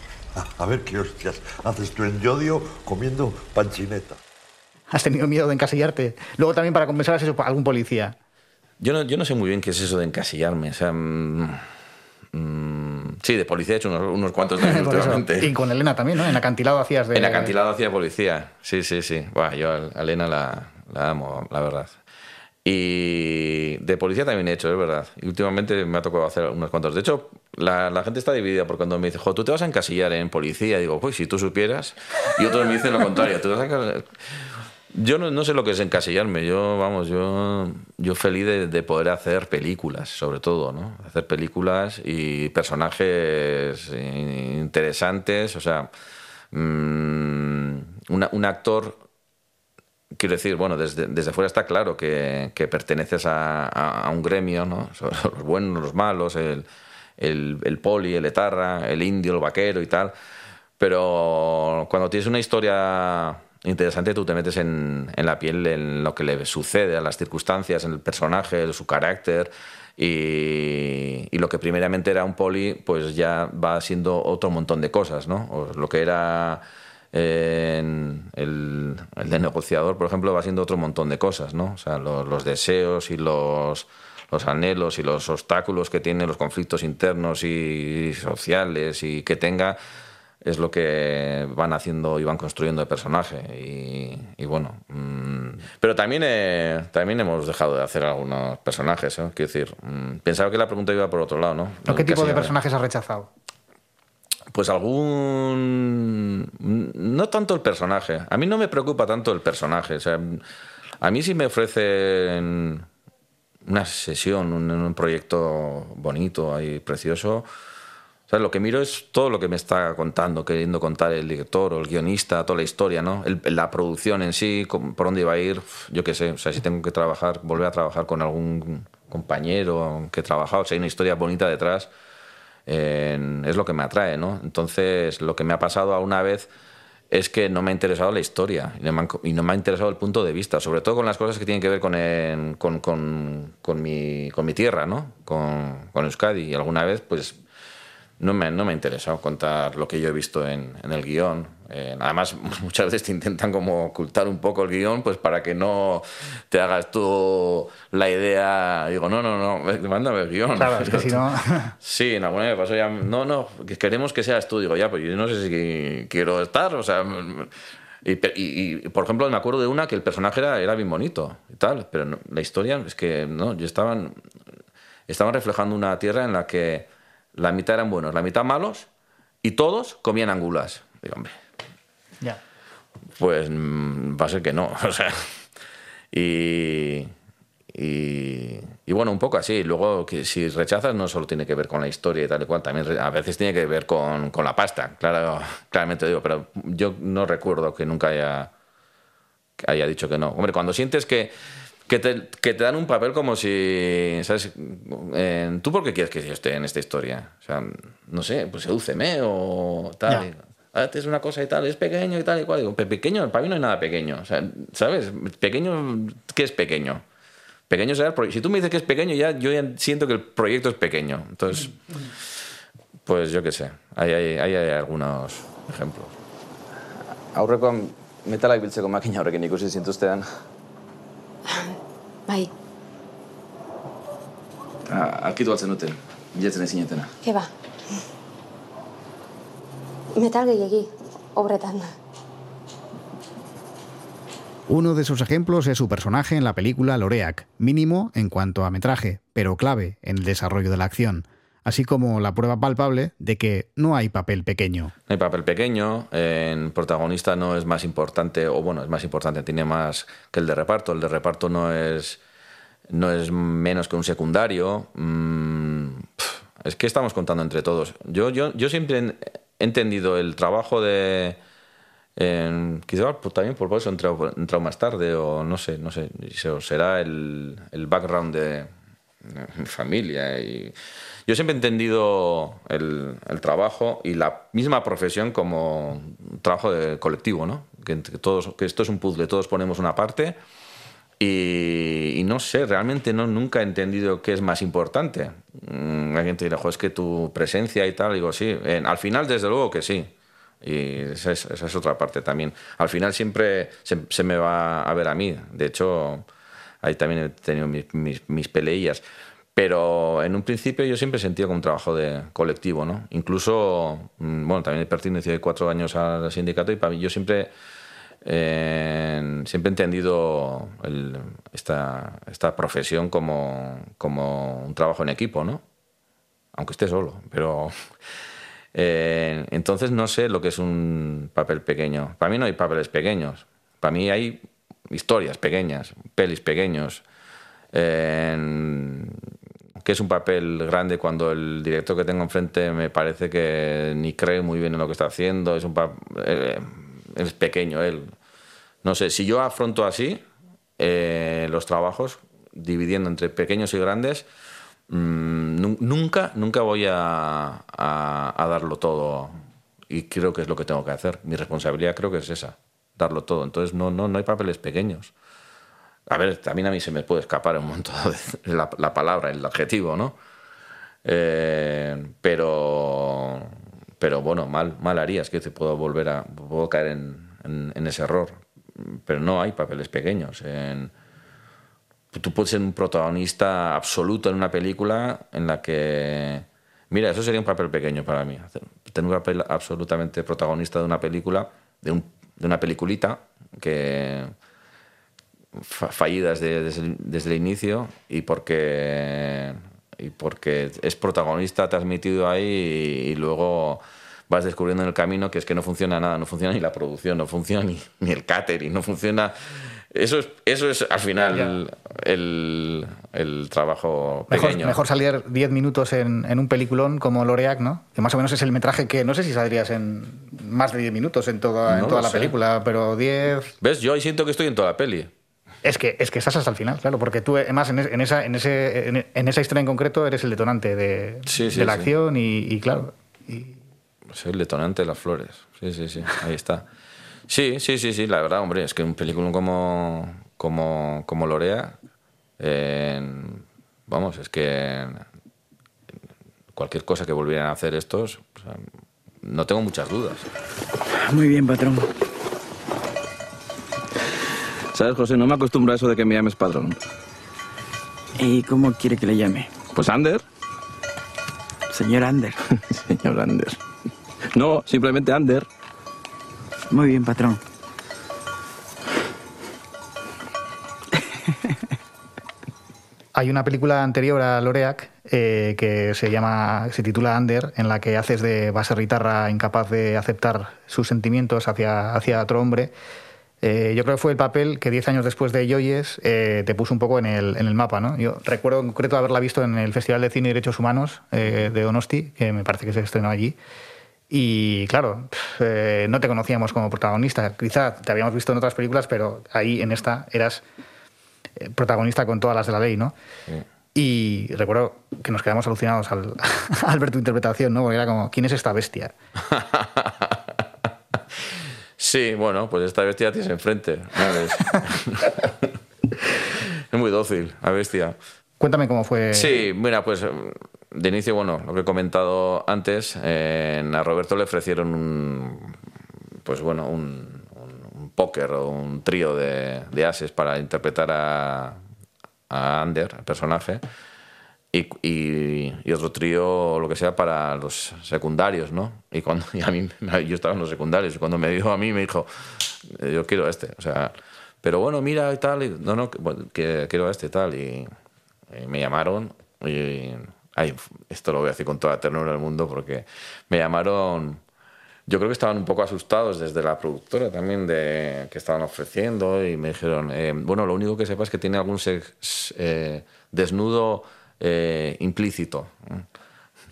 S11: A ver qué hostias haces tú en Yodio comiendo panchineta.
S3: Has tenido miedo de encasillarte. Luego también para compensar eso, algún policía.
S2: Yo no, yo no sé muy bien qué es eso de encasillarme. O sea, mm, mm, sí, de policía he hecho unos, unos cuantos
S3: eso.
S2: últimamente.
S3: Y con Elena también, ¿no? En acantilado hacías de...
S2: En acantilado hacía policía. Sí, sí, sí. Buah, yo a a Elena la, la amo, la verdad. Y de policía también he hecho, es verdad. Y últimamente me ha tocado hacer unos cuantos. De hecho, la, gente está dividida por cuando me dice, jo, tú te vas a encasillar en policía. digo, pues si tú supieras. Y otros me dicen lo contrario. Yo no, no sé lo que es encasillarme. Yo, vamos, yo, yo feliz de, de poder hacer películas, sobre todo, ¿no? Hacer películas y personajes interesantes. O sea, mm, un actor quiero decir, bueno, desde, desde fuera está claro que, perteneces a, un gremio, ¿no? Los buenos, los malos, el, el, poli, el etarra, el indio, el vaquero y tal. Pero cuando tienes una historia interesante, tú te metes en, en la piel, en lo que le sucede, a las circunstancias, en el personaje, su carácter. Y, lo que primeramente era un poli, pues ya va siendo otro montón de cosas, ¿no? Lo que era en el, el de negociador, por ejemplo, va siendo otro montón de cosas, ¿no? O sea, los, los deseos y los, los anhelos y los obstáculos que tiene, los conflictos internos y sociales y que tenga, es lo que van haciendo y van construyendo el personaje. Y, y bueno, mm, pero también, eh, también hemos dejado de hacer algunos personajes. ¿eh? Quiero decir, mm, pensaba que la pregunta iba por otro lado, ¿no?
S3: ¿O ¿Qué tipo de personajes has rechazado?
S2: Pues algún... No tanto el personaje. A mí no me preocupa tanto el personaje. O sea, a mí si me ofrecen una sesión, un, proyecto bonito y precioso, o sea, lo que miro es todo lo que me está contando, queriendo contar el director o el guionista, toda la historia, ¿no? La producción en sí, por dónde iba a ir, yo qué sé. O sea, si tengo que trabajar, volver a trabajar con algún compañero que he trabajado, si hay una historia bonita detrás, es lo que me atrae, ¿no? Entonces, lo que me ha pasado alguna vez es que no me ha interesado la historia y no me, ha interesado el punto de vista, sobre todo con las cosas que tienen que ver con, con, con- mi, con mi tierra, ¿no? Con, con Euskadi. Y alguna vez, pues, no me, no me ha interesado contar lo que yo he visto en, en el guion. Eh, además, muchas veces te intentan como ocultar un poco el guion, pues para que no te hagas tú la idea. Digo, no, no, no, mándame el guion.
S3: Claro, es que si no...
S2: Sí, en alguna vez me pasó ya. No, no, que queremos que seas tú. Digo, ya, pues yo no sé si quiero estar, o sea. Y, y- y, por ejemplo, me acuerdo de una que el personaje era, era bien bonito y tal, pero no- la historia es que no, yo estaban, estaban reflejando una tierra en la que la mitad eran buenos, la mitad malos y todos comían angulas. Digo, hombre,
S3: Ya.
S2: pues mm, va a ser que no. O sea, y, y, y bueno, un poco así. Luego, que si rechazas, no solo tiene que ver con la historia y tal y cual, también a veces tiene que ver con, con la pasta, claro, claramente digo, pero yo no recuerdo que nunca haya, que haya dicho que no. Hombre, cuando sientes que, que, te, que te dan un papel como si, ¿sabes? Eh, ¿Tú por qué quieres que yo esté en esta historia? O sea, no sé, pues sedúceme o tal. Ah, es una cosa y tal, es pequeño y tal y cual. Digo, "Pe- pequeño, para mí no hay nada pequeño. O sea, ¿sabes? Pequeño, ¿qué es pequeño? Pequeño será el proyecto. Si tú me dices que es pequeño, ya, yo ya siento que el proyecto es pequeño. Entonces, pues yo qué sé. Ahí hay, ahí hay algunos ejemplos.
S12: Aurrekoan metalak biltzeko makina horrekin ikusi zintuztean.
S13: Bai,
S12: Arkitu altzen duten, bilatzen ezinetena.
S13: ke ba. Metal gehiagi, obretan.
S1: Uno de esos ejemplos es su personaje en la película Loreac, mínimo en cuanto a metraje, pero clave en el desarrollo de la acción, así como la prueba palpable de que no hay papel pequeño.
S2: No hay papel pequeño, en protagonista no es más importante, o bueno, es más importante, tiene más que el de reparto. El de reparto no es, no es menos que un secundario. Mm, es que estamos contando entre todos. Yo, yo, yo siempre he entendido el trabajo de... en- quizá pues, también por eso he entrado, entrado más tarde, o no sé, no sé, será el, el background de, mi familia. Y yo siempre he entendido el, el trabajo y la misma profesión como trabajo de colectivo, ¿no? Que todos, que esto es un puzzle, todos ponemos una parte y, y no sé, realmente no, nunca he entendido qué es más importante. Mm, alguien te dirá, "Jo, es que tu presencia y tal, digo, sí. En- al final, desde luego que sí. Y esa es, esa es otra parte también. Al final siempre se, se me va a ver a mí. De hecho, ahí también he tenido mis, mis, mis peleillas. Pero en un principio yo siempre he sentido como un trabajo de colectivo, ¿no? Incluso, mm, bueno, también he pertenecido cuatro años al sindicato y para mí yo siempre, siempre he entendido el- esta, profesión como, como un trabajo en equipo, ¿no? Aunque esté solo, pero... Eh, entonces no sé lo que es un papel pequeño. Para mí no hay papeles pequeños. Para mí hay historias pequeñas, pelis pequeños. Eh, que es un papel grande cuando el director que tengo enfrente me parece que ni cree muy bien en lo que está haciendo. Es un pa- eh, es pequeño él. No sé, si yo afronto así eh, los trabajos, dividiendo entre pequeños y grandes, mm, nu- nunca, nunca voy a darlo todo. Y creo que es lo que tengo que hacer. Mi responsabilidad creo que es esa, darlo todo. Entonces no, no, no hay papeles pequeños. A ver, también a mí se me puede escapar un montón de la, la palabra, el adjetivo, ¿no? Eh, pero, pero bueno, mal, mal harías que te puedo volver a puedo caer en, en- ese error. Pero no hay papeles pequeños. Tú puedes ser un protagonista absoluto en una película en la que. Mira, eso sería un papel pequeño para mí. Tener un papel absolutamente protagonista de una película, de, un- de una peliculita que fa- fallida desde, desde el inicio y porque, y porque es protagonista, te has metido ahí y, y luego vas descubriendo en el camino que es que no funciona nada, no funciona ni la producción, no funciona ni, ni el catering, no funciona... Eso es, eso es al final el, el, el trabajo
S3: Mejor,
S2: pequeño.
S3: mejor salir 10 minutos en, en un peliculón como Loreac, ¿no? Que más o menos es el metraje que no sé si saldrías en más de 10 minutos en toda, en
S2: No
S3: toda
S2: lo
S3: la
S2: sé.
S3: película, pero 10.
S2: ¿Ves? Yo ahí siento que estoy en toda la peli.
S3: Es que, es que estás hasta el final, claro, porque tú, además, en, es- en esa, en, ese, en, en esa historia en concreto eres el detonante de,
S2: Sí, sí,
S3: de la
S2: sí.
S3: acción y, y claro.
S2: Soy el detonante de las flores. Sí, sí, sí. Ahí está. Sí, sí, sí, sí. La verdad, hombre, es que un película como, como, como Lorea, eh, vamos, es que cualquier cosa que volvieran a hacer estos, o sea, no tengo muchas dudas.
S14: Muy bien, patrón. ¿Sabes, José? No me acostumbro a eso de que me llames padrón. ¿Y cómo quiere que le llame? Pues Ander. Señor Ander. Señor Ander. No, simplemente Ander. Muy bien, patrón.
S3: Hay una película anterior a Loreac eh, que se llama, se titula Under, en la que haces de baserritarra incapaz de aceptar sus sentimientos hacia, hacia otro hombre. Eh, yo creo que fue el papel que diez años después de Joyes eh, te puso un poco en el, en el mapa. ¿no? Yo recuerdo en concreto haberla visto en el Festival de Cine y Derechos Humanos eh, de Donosti, que me parece que se estrenó allí. Y claro, eh, no te conocíamos como protagonista. Quizá te habíamos visto en otras películas, pero ahí en esta eras eh, protagonista con todas las de la ley, ¿no? Y recuerdo que nos quedamos alucinados al, al ver tu interpretación, ¿no? Porque era como, ¿quién es esta bestia?
S2: Sí, bueno, pues esta bestia tienes enfrente. es muy dócil, la bestia.
S3: Cuéntame cómo fue.
S2: Sí, mira, pues de inicio, bueno, lo que he comentado antes, eh, a Roberto le ofrecieron un, pues bueno, un, un- un póker o un trío de, de ases para interpretar a, a Ander, el personaje, y, y- y otro trío lo que sea para los secundarios, ¿no? Y cuando y a mí, yo estaba en los secundarios, y cuando me dijo a mí, me dijo, eh, yo quiero este, o sea, pero bueno, mira y tal, y, no, no, que, que quiero este tal, y, y me llamaron y ay, esto lo voy a decir con toda ternura del mundo porque me llamaron yo creo que estaban un poco asustados desde la productora también de que estaban ofreciendo y me dijeron eh, bueno lo único que sepas es que tiene algún sex, eh, desnudo eh, implícito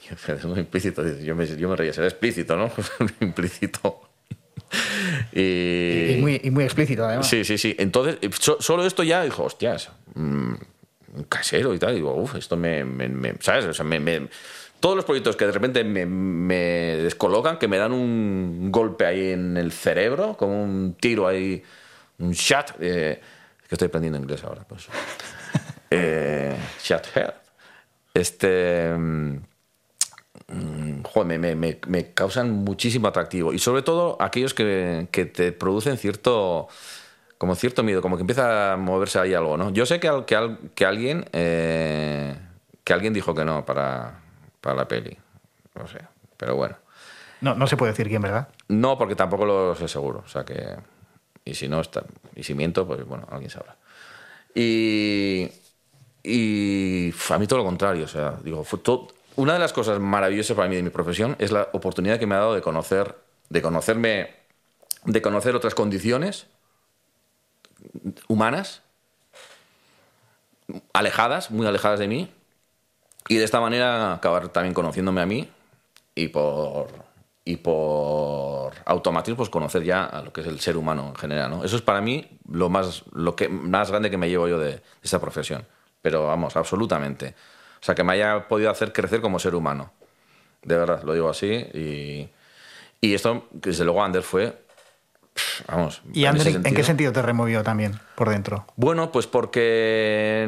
S2: implícito yo me, yo me reía será explícito no implícito y,
S3: Y muy, y muy explícito, además.
S2: Sí, sí, sí. Entonces, eh, so- solo esto ya dijo, hostias, mm, un casero y tal. Digo, uff, esto me, me- me- ¿Sabes? O sea, me, me- todos los proyectos que de repente me, me descolocan, que me dan un golpe ahí en el cerebro, como un tiro ahí, un shot. eh, es que estoy aprendiendo inglés ahora, pues. eh, shot head. Este. mm, joder, me, me- me- me causan muchísimo atractivo. Y sobre todo aquellos que, que te producen cierto. Como cierto miedo, como que empieza a moverse ahí algo, ¿no? Yo sé que, al- que, al- que alguien. eh, que alguien dijo que no para, para la peli. No sé. Pero bueno.
S3: No, no se puede decir quién, ¿verdad?
S2: No, porque tampoco lo sé seguro. O sea que. Y si no, está, y si miento, pues bueno, alguien sabrá. Y. Y a mí todo lo contrario. O sea, digo, fue todo- una de las cosas maravillosas para mí de mi profesión es la oportunidad que me ha dado de conocer, de conocerme, de conocer otras condiciones humanas, alejadas, muy alejadas de mí, y de esta manera acabar también conociéndome a mí y por y por automatismo pues conocer ya a lo que es el ser humano en general ¿no? eso es para mí lo más lo que más grande que me llevo yo de, de profesión pero vamos absolutamente O sea, que me haya podido hacer crecer como ser humano. De verdad, lo digo así. Y, y esto, desde luego, Ander fue. Vamos.
S3: ¿Y
S2: en
S3: Ander, en qué
S2: sentido-
S3: te removió también por dentro?
S2: bueno, pues porque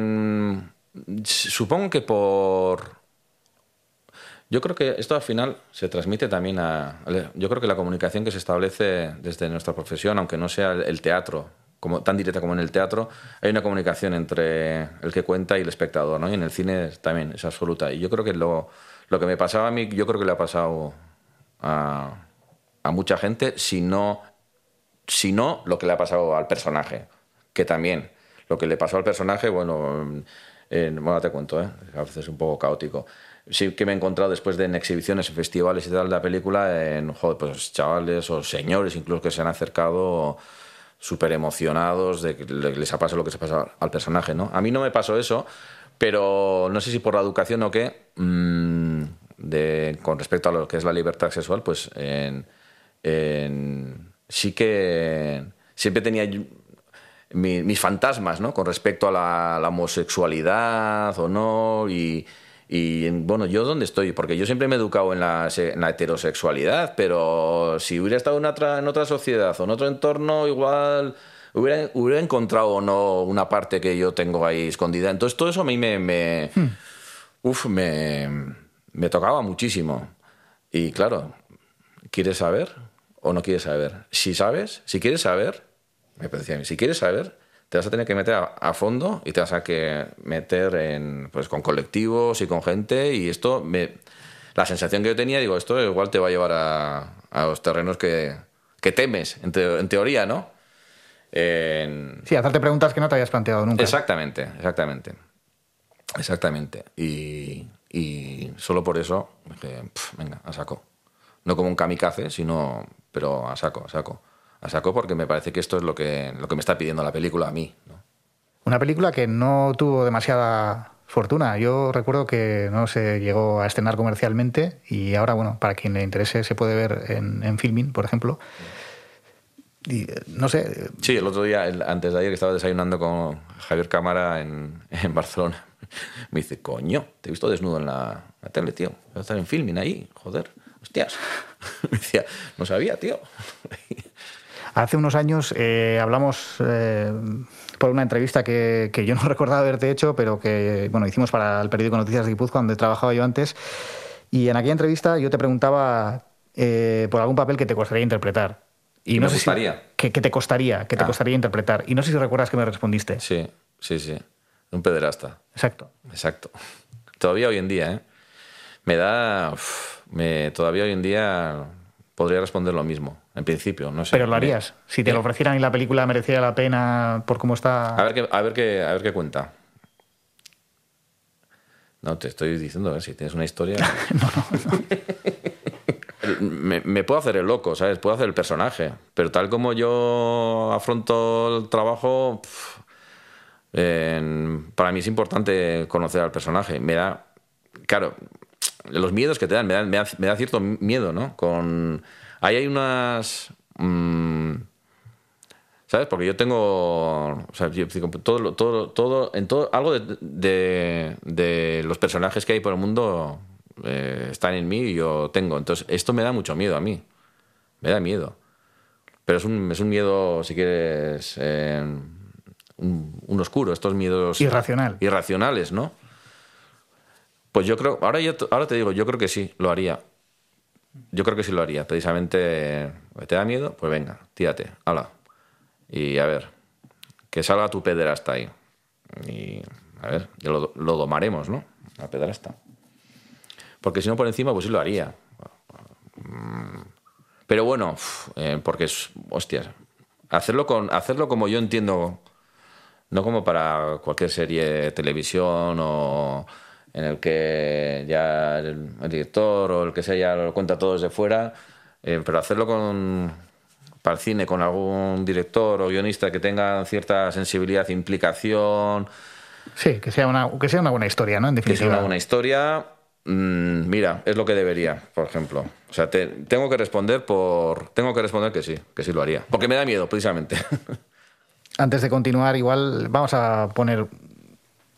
S2: supongo que por... Yo creo que esto al final se transmite también a... Yo creo que la comunicación que se establece desde nuestra profesión, aunque no sea el teatro, como, tan directa como en el teatro, hay una comunicación entre el que cuenta y el espectador, ¿no? Y en el cine también es absoluta. Y yo creo que lo, lo que me pasaba a mí, yo creo que le ha pasado a, mucha gente, si no, si no lo que le ha pasado al personaje, que también lo que le pasó al personaje, bueno, eh, bueno, te cuento, ¿eh? a veces es un poco caótico. Sí que me he encontrado después de en exhibiciones, en festivales y tal de la película, en joder, pues chavales o señores incluso que se han acercado súper emocionados de que le- les ha pasado lo que se pasa al personaje, ¿no? A mí no me pasó eso, pero no sé si por la educación o qué, mm, de, con respecto a lo que es la libertad sexual, pues en- sí que siempre tenía mis fantasmas, ¿no? Con respecto a la, la homosexualidad o no. Y, y, bueno, ¿yo dónde estoy? Porque yo siempre me he educado en la, en la heterosexualidad, pero si hubiera estado en otra, en otra sociedad o en otro entorno, igual hubiera, hubiera encontrado o no una parte que yo tengo ahí escondida. Entonces, todo eso a mí me. me uf, me, me tocaba muchísimo. Y claro, ¿quieres saber o no quieres saber? Si sabes, si quieres saber, me parecía a mí, si quieres saber, te vas a tener que meter a, a fondo y te vas a que meter en, pues, con colectivos y con gente y esto, me, la sensación que yo tenía, digo, esto igual te va a llevar a, a los terrenos que, que temes, en, teo- en teoría, ¿no? En-
S3: Sí, hacerte preguntas que no te habías planteado nunca.
S2: Exactamente, exactamente. Exactamente. Y, y solo por eso, dije, "Pf, venga, a saco. No como un kamikaze, sino, pero a saco, a saco. A saco porque me parece que esto es lo que, lo que me está pidiendo la película a mí. ¿no?
S3: Una película que no tuvo demasiada fortuna. Yo recuerdo que no se llegó a estrenar comercialmente y ahora, bueno, para quien le interese se puede ver en, en Filmin, por ejemplo. Y eh, no sé,
S2: Sí, el otro día, el- antes de ayer, que estaba desayunando con Javier Cámara en, en Barcelona, me dice, coño, te he visto desnudo en la, la tele, tío. Voy a estar en filming ahí, joder, hostias. Me decía, no sabía, tío.
S3: Hace unos años eh, hablamos eh, por una entrevista que, que yo no recordaba haberte hecho, pero que bueno hicimos para el periódico Noticias de Guipúzcoa, donde trabajaba yo antes. Y en aquella entrevista yo te preguntaba eh, por algún papel que te costaría interpretar. Y no
S2: me
S3: sé si-
S2: gustaría.
S3: que, que te costaría, que te
S2: Ah.
S3: costaría interpretar. Y no sé si recuerdas que me respondiste.
S2: Sí, sí, sí. Un pederasta.
S3: Exacto.
S2: Exacto. Todavía hoy en día, ¿eh? Me da... uf, me, todavía hoy en día podría responder lo mismo, en principio, no sé.
S3: Pero lo harías. Si te lo ofrecieran y la película mereciera la pena por cómo está.
S2: A ver qué, a ver qué, a ver qué cuenta. No, te estoy diciendo, a ver si tienes una historia. me, me puedo hacer el loco, ¿sabes? Puedo hacer el personaje. Pero tal como yo afronto el trabajo, para mí es importante conocer al personaje. Me da. Claro, los miedos que te dan, me da, me da, me da cierto miedo, ¿no? Con. Ahí hay unas. mm, ¿Sabes? Porque yo tengo. O sea, yo todo, todo, todo, en todo, algo de, de, de los personajes que hay por el mundo eh, están en mí y yo tengo. Entonces, esto me da mucho miedo a mí. Me da miedo. Pero es un, es un miedo, si quieres, eh, un, un oscuro, estos miedos.
S3: Irracional.
S2: Irracionales, ¿no? Pues yo creo. Ahora, yo, ahora te digo, yo creo que sí, lo haría. Yo creo que sí lo haría. Precisamente, ¿te da miedo? Pues venga, tírate, hala. Y a ver, que salga tu pederasta ahí. Y a ver, lo, lo domaremos, ¿no? La pederasta. Porque si no por encima, pues sí lo haría. Mm, Pero bueno, eh, porque es, hacerlo, con, hacerlo como yo entiendo, no como para cualquier serie televisión o en el que ya el, el director o el que sea ya lo cuenta todo desde fuera, eh, pero hacerlo con, para el cine con algún director o guionista que tenga cierta sensibilidad, implicación,
S3: Sí, que sea una, que sea una buena historia, ¿no? En
S2: que sea
S3: definitiva.
S2: una buena historia, mm, mira, es lo que debería, por ejemplo. O sea, te- tengo que responder por, tengo que responder que sí, que sí lo haría, porque me da miedo, precisamente.
S3: Antes de continuar, igual vamos a poner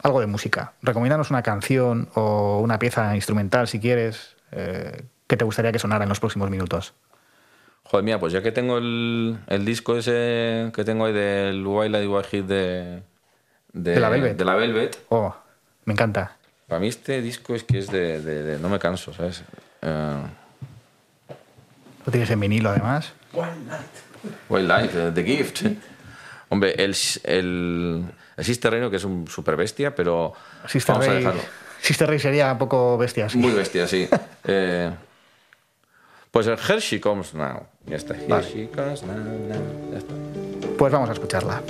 S3: algo de música. Recomiéndanos una canción o una pieza instrumental, si quieres, eh, que te gustaría que sonara en los próximos minutos.
S2: Joder, mía, pues ya que tengo el, el disco ese que tengo ahí del Wild Eye Wild Hit de,
S3: De la Velvet.
S2: de la Velvet,
S3: Oh, me encanta.
S2: para mí este disco es que es de, de- de- no me canso, ¿sabes? Eh,
S3: Lo tienes en vinilo, además.
S2: Wild Life, eh, The Gift. Hombre, el, el, el Sister Reino, que es un super bestia, pero
S3: Sister
S2: vamos a dejarlo.
S3: Sister Ray sería un poco bestia, sí.
S2: Muy bestia, sí. Eh, pues el Hershey Comes Now. Ya está.
S3: Vale.
S2: Hershey Comes Now, now. Ya está.
S3: Pues vamos a escucharla.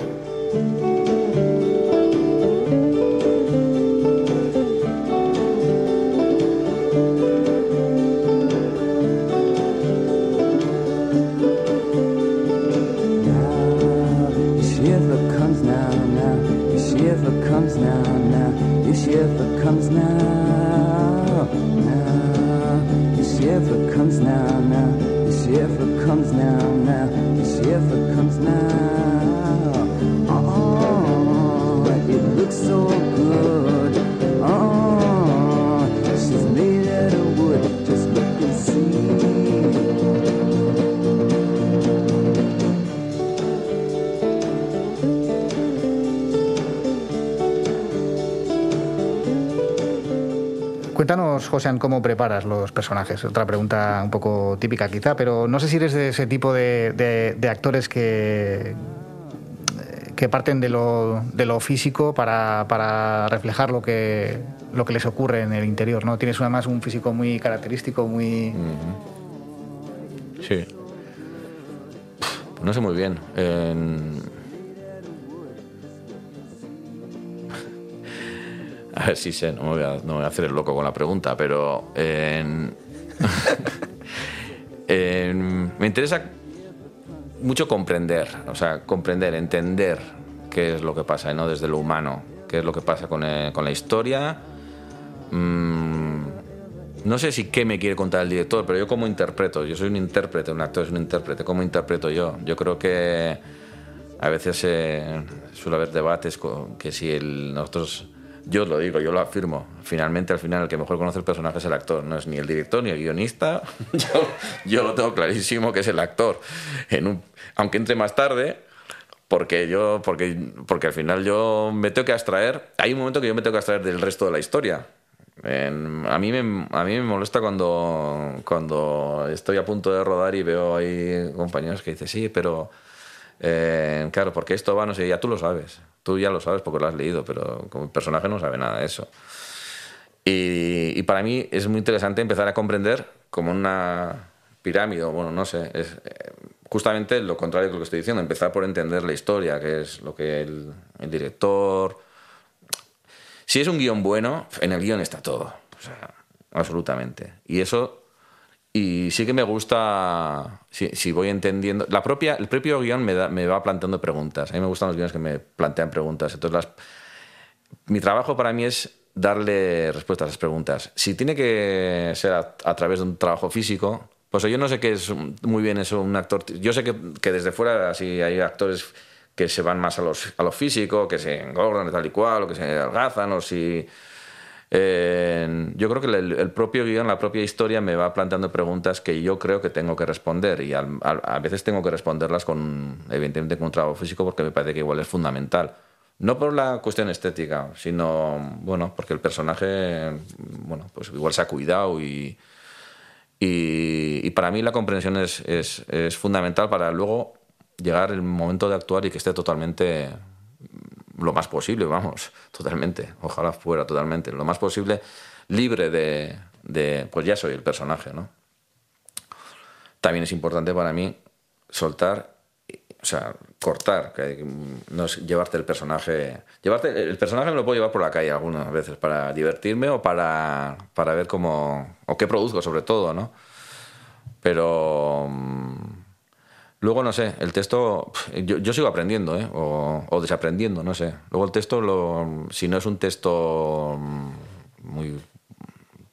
S15: Comes now, now. Your shiver comes now, now. Your shiver comes now, now. Your shiver comes now. Oh, it looks so
S3: Cuéntanos, José, cómo preparas los personajes. Otra pregunta un poco típica quizá, pero no sé si eres de ese tipo de, de- actores que, parten de lo, de lo físico para, para reflejar lo que, lo que les ocurre en el interior, ¿no? Tienes además un físico muy característico, muy...
S2: Sí. No sé muy bien. En- A ver si sé, no me, voy a, no voy a hacer el loco con la pregunta, pero me interesa mucho comprender, o sea, comprender, entender qué es lo que pasa, ¿no? Desde lo humano, qué es lo que pasa con, eh, con la historia. Mm, no sé si qué me quiere contar el director, pero yo como interpreto, yo soy un intérprete, un actor es un intérprete, ¿cómo interpreto yo? Yo creo que a veces eh, suele haber debates que si el, nosotros, yo lo digo, yo lo afirmo, finalmente al final el que mejor conoce el personaje es el actor, no es ni el director ni el guionista, yo, yo lo tengo clarísimo que es el actor, aunque entre más tarde, porque yo porque porque al final yo me tengo que abstraer. Hay un momento que yo me tengo que abstraer del resto de la historia. A mí me a mí me molesta cuando cuando estoy a punto de rodar y veo ahí compañeros que dicen sí pero eh, claro porque esto va no sé ya tú lo sabes tú ya lo sabes porque lo has leído pero como personaje no sabe nada de eso y, para mí es muy interesante empezar a comprender como una pirámide, bueno, no sé, es eh, justamente lo contrario de lo que estoy diciendo, empezar por entender la historia, que es lo que el, el director... Si es un guion bueno, en el guion está todo, o sea, absolutamente. Y eso... Y sí que me gusta, si, si voy entendiendo, la propia, el propio guion me, da- me va planteando preguntas. A mí me gustan los guiones que me plantean preguntas. Entonces las, mi trabajo para mí es darle respuesta a esas preguntas. Si tiene que ser a, través de un trabajo físico, pues yo no sé qué es muy bien eso, un actor. Yo sé que, que desde fuera sí hay actores que se van más a, los, a lo físico, que se engordan tal y cual, o que se adelgazan, o si... eh, yo creo que el, el propio guion, la propia historia me va planteando preguntas que yo creo que tengo que responder y al- al- a veces tengo que responderlas con, evidentemente, con un trabajo físico porque me parece que igual es fundamental. No por la cuestión estética, sino, bueno, porque el personaje, bueno, pues igual se ha cuidado y, y, y para mí la comprensión es, es, es fundamental para luego llegar el momento de actuar y que esté totalmente lo más posible, vamos, totalmente, ojalá fuera totalmente, lo más posible libre de, pues ya soy el personaje, ¿no? También es importante para mí soltar, o sea, cortar, no es llevarte el personaje. Llevarte, el personaje me lo puedo llevar por la calle algunas veces para divertirme o para, para ver cómo. o qué produzco, sobre todo, ¿no? Pero. Luego, no sé, el texto, yo, yo sigo aprendiendo, ¿eh? o, o desaprendiendo, no sé. Luego el texto, lo, si no es un texto mm, muy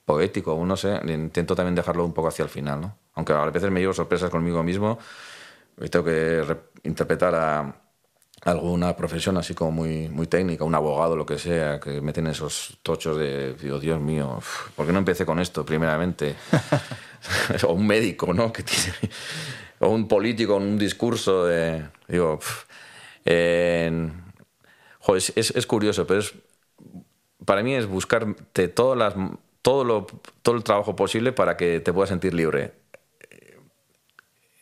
S2: poético, o no sé, intento también dejarlo un poco hacia el final, ¿no? Aunque a veces me llevo sorpresas conmigo mismo y tengo que re- interpretar a, alguna profesión así como muy, muy técnica, un abogado, lo que sea, que meten esos tochos de, digo, Dios mío, ¿por qué no empecé con esto primeramente? o un médico, ¿no? Que tiene, o un político en un discurso de, digo, es, es- es curioso, pero es, para mí es buscarte todas las, todo, lo, todo el trabajo posible para que te puedas sentir libre.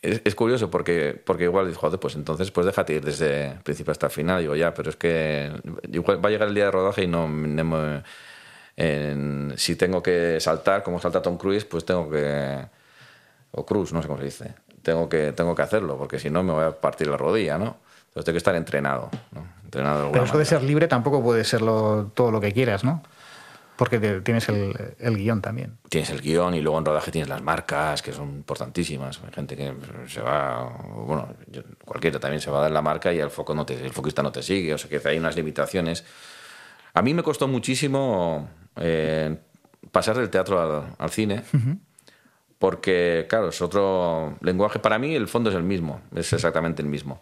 S2: Es, curioso porque, porque igual dices, joder, pues entonces pues déjate ir desde principio hasta el final. Digo, ya, pero es que va a llegar el día de rodaje y no, no me- en- si tengo que saltar, como salta Tom Cruise, pues tengo que... O Cruz, no sé cómo se dice. Tengo que, tengo que hacerlo, porque si no me voy a partir la rodilla, ¿no? Entonces tengo que estar entrenado, ¿no? Entrenado de
S3: Pero eso de ser libre tampoco puede serlo todo lo que quieras, ¿no? Porque te- tienes el, el guion también.
S2: tienes el guion y luego en rodaje tienes las marcas, que son importantísimas. Hay gente que se va, bueno, yo- cualquiera también se va a dar la marca y el, foco no te, el foquista no te sigue, o sea que hay unas limitaciones. A mí me costó muchísimo eh, pasar del teatro al, al cine, porque, claro, es otro lenguaje. Para mí el fondo es el mismo, es exactamente el mismo.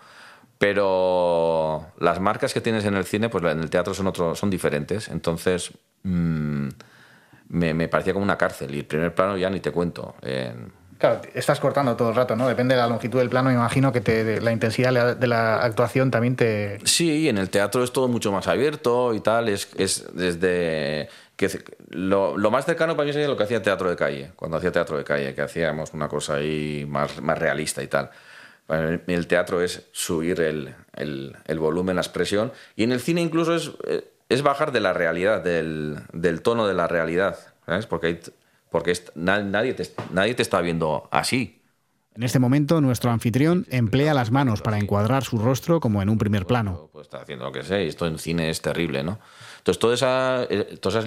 S2: Pero las marcas que tienes en el cine, pues en el teatro son, otro, son diferentes. Entonces, mm, me, me parecía como una cárcel. Y el primer plano ya ni te cuento. Eh,
S3: Claro, estás cortando todo el rato, ¿no? Depende de la longitud del plano, me imagino que te, de la intensidad de la- de la actuación también te...
S2: Sí, en el teatro es todo mucho más abierto y tal. Es, es desde. Que, lo, lo más cercano para mí sería lo que hacía teatro de calle. Cuando hacía teatro de calle, que hacíamos una cosa ahí más, más realista y tal. Para mí El teatro es subir el, el- el volumen, la expresión. Y en el cine incluso es, eh, es bajar de la realidad, del, del tono de la realidad. ¿Sabes? Porque, hay- porque es- na- nadie, te, nadie te está viendo así.
S1: En este momento, nuestro anfitrión emplea las manos para encuadrar su rostro como en un primer plano.
S2: pues está haciendo lo que sea y esto en cine es terrible, ¿no? Entonces, toda esa, eh, esas-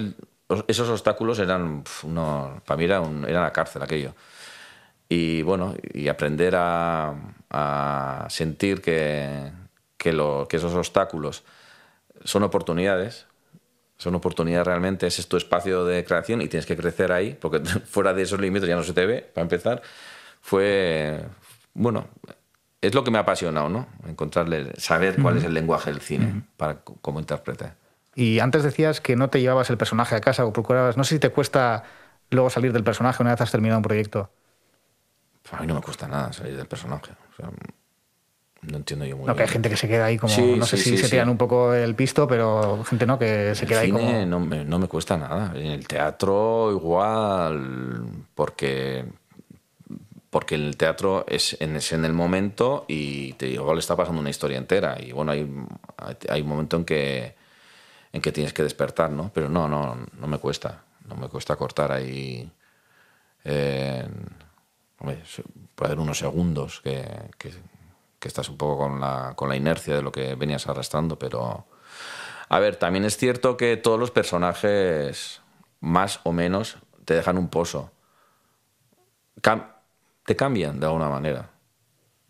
S2: esos obstáculos eran, uno- para mí era, un- era la cárcel aquello. Y bueno, y aprender a, a sentir que, que, lo- que esos obstáculos son oportunidades, son oportunidades realmente, ese es tu espacio de creación y tienes que crecer ahí, porque fuera de esos límites ya no se te ve, para empezar, fue, bueno, es lo que me ha apasionado, ¿no? Encontrarle, saber cuál es el lenguaje del cine para c- como intérprete.
S3: Y antes decías que no te llevabas el personaje a casa o procurabas... No sé si te cuesta luego salir del personaje una vez has terminado un proyecto.
S2: A mí no me cuesta nada salir del personaje. o sea, no entiendo yo muy
S3: No, que hay
S2: bien.
S3: gente que se queda ahí como...
S2: Sí,
S3: no sé
S2: sí,
S3: si
S2: sí,
S3: se tiran un poco el pisto, pero gente no, que se
S2: El
S3: queda ahí
S2: cine
S3: como...
S2: no, me, no me cuesta nada. En el teatro igual, porque porque el teatro es en, es en el momento y te igual está pasando una historia entera y bueno hay, hay un momento en que en que tienes que despertar, ¿no? Pero no, no, no me cuesta, no me cuesta cortar ahí. eh, puede haber unos segundos que estás un poco con la, con la inercia de lo que venías arrastrando, pero a ver, también es cierto que todos los personajes, más o menos, te dejan un pozo. Cam- te cambian de alguna manera,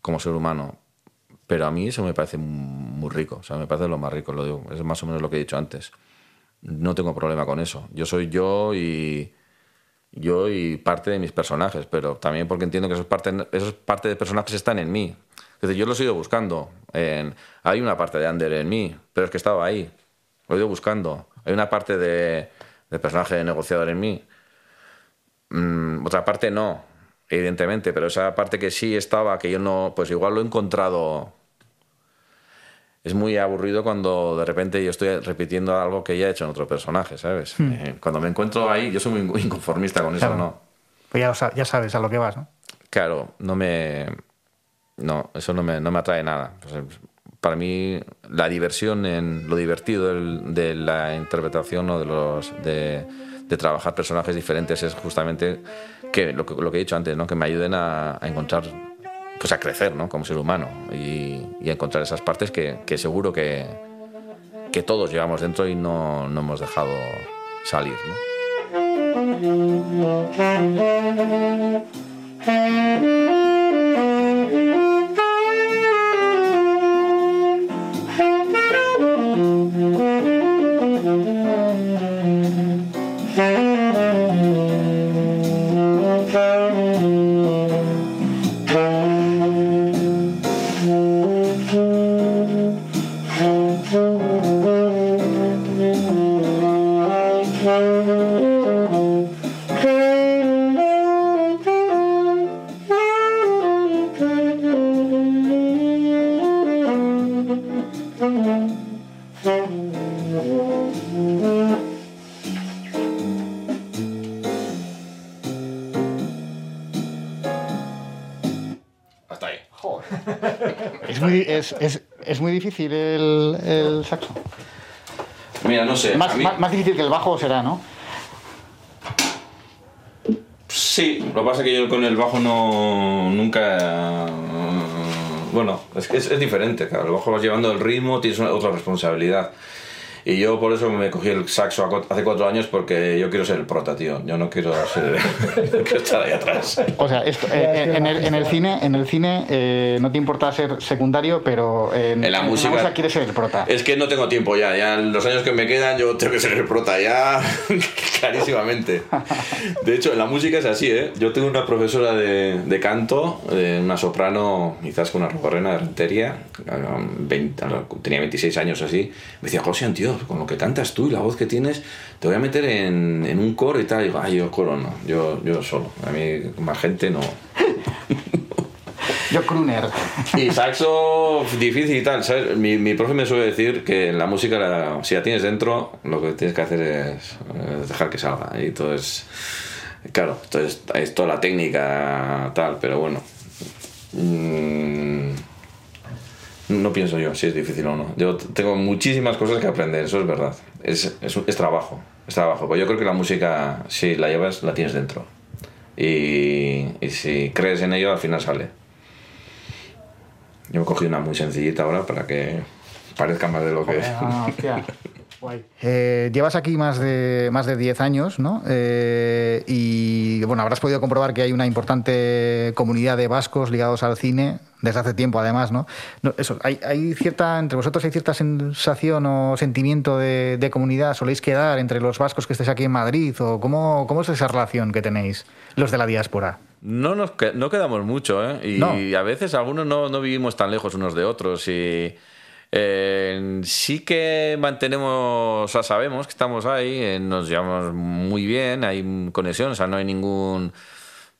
S2: como ser humano. Pero a mí eso me parece muy rico, o sea, me parece lo más rico, lo digo. Es más o menos lo que he dicho antes. No tengo problema con eso. Yo soy yo y yo y parte de mis personajes, pero también porque entiendo que esos parte, esos parte de personajes están en mí. Es decir, yo los he ido buscando. En, hay una parte de Ander en mí, pero es que estaba ahí. Lo he ido buscando. Hay una parte de, de personaje de negociador en mí. Mm, otra parte no, evidentemente, pero esa parte que sí estaba, que yo no, pues igual lo he encontrado. Es muy aburrido cuando de repente yo estoy repitiendo algo que ya he hecho en otro personaje, ¿sabes?
S3: Hmm.
S2: Eh, Cuando me encuentro ahí, yo soy muy inconformista con eso. ¿no?
S3: Pues ya, lo sa- ya sabes a lo que vas, ¿no?
S2: Claro, no me. No, eso no me, no me atrae nada. Para mí, la diversión en lo divertido del- de la interpretación o de los. De, de trabajar personajes diferentes es justamente que lo, que lo que he dicho antes, ¿no? que me ayuden a, a encontrar, pues a crecer ¿no? como ser humano y, a encontrar esas partes que, que seguro que, que todos llevamos dentro y no, no hemos dejado salir. ¿no?
S3: Es muy, es, es, muy difícil el, el saxo.
S2: Mira, no sé.
S3: Más,
S2: mí-
S3: más, más difícil que el bajo será, ¿no?
S2: Sí, lo que pasa es que yo con el bajo no. nunca. Bueno, es que es, es diferente, claro. El bajo vas llevando el ritmo, tienes una- otra responsabilidad. Y yo por eso me cogí el saxo hace cuatro años porque yo quiero ser el prota, tío. Yo no quiero ser. no quiero estar ahí atrás.
S3: O sea, esto, eh, en, el, en el cine, en el cine eh, no te importa ser secundario, pero en,
S2: En la música-
S3: quieres ser el prota.
S2: Es que no tengo tiempo ya, ya en los años que me quedan yo tengo que ser el prota ya clarísimamente. De hecho, en la música es así, ¿eh? Yo tengo una profesora de, de canto, eh, una soprano, quizás con una robarrena de rentería, um, 20 tenía 26 años así, me decía, José, tío, con lo que cantas tú y la voz que tienes, te voy a meter en, en un coro y tal. Y digo, ay, yo coro no, yo, yo solo, a mí más gente no.
S3: Yo crooner.
S2: Y saxo difícil y tal, ¿sabes? Mi, mi profe me suele decir que en la música, la- si la tienes dentro, lo que tienes que hacer es dejar que salga. Y todo es... Claro, entonces es toda la técnica tal, pero bueno. Mm, no pienso yo si es difícil o no. Yo tengo muchísimas cosas que aprender, eso es verdad. Es, es, trabajo, es trabajo. Pues yo creo que la música, si la llevas, la tienes dentro. Y, y si crees en ello, al final sale. Yo he cogido una muy sencillita ahora para que parezca más de lo que es.
S3: Guay. Eh, llevas aquí más de, más de 10 años, ¿no? Eh, y bueno, habrás podido comprobar que hay una importante comunidad de vascos ligados al cine, desde hace tiempo además, ¿no? No, eso, hay, hay cierta, entre vosotros hay cierta sensación o sentimiento de, de comunidad, soléis quedar entre los vascos que estéis aquí en Madrid, o cómo, cómo es esa relación que tenéis, los de la diáspora.
S2: No nos que- no quedamos mucho, ¿eh? Y
S3: No.
S2: a veces algunos no, no vivimos tan lejos unos de otros. Y eh, sí que mantenemos, o sea, sabemos que estamos ahí, eh, nos llevamos muy bien, hay conexión, o sea, no hay ningún.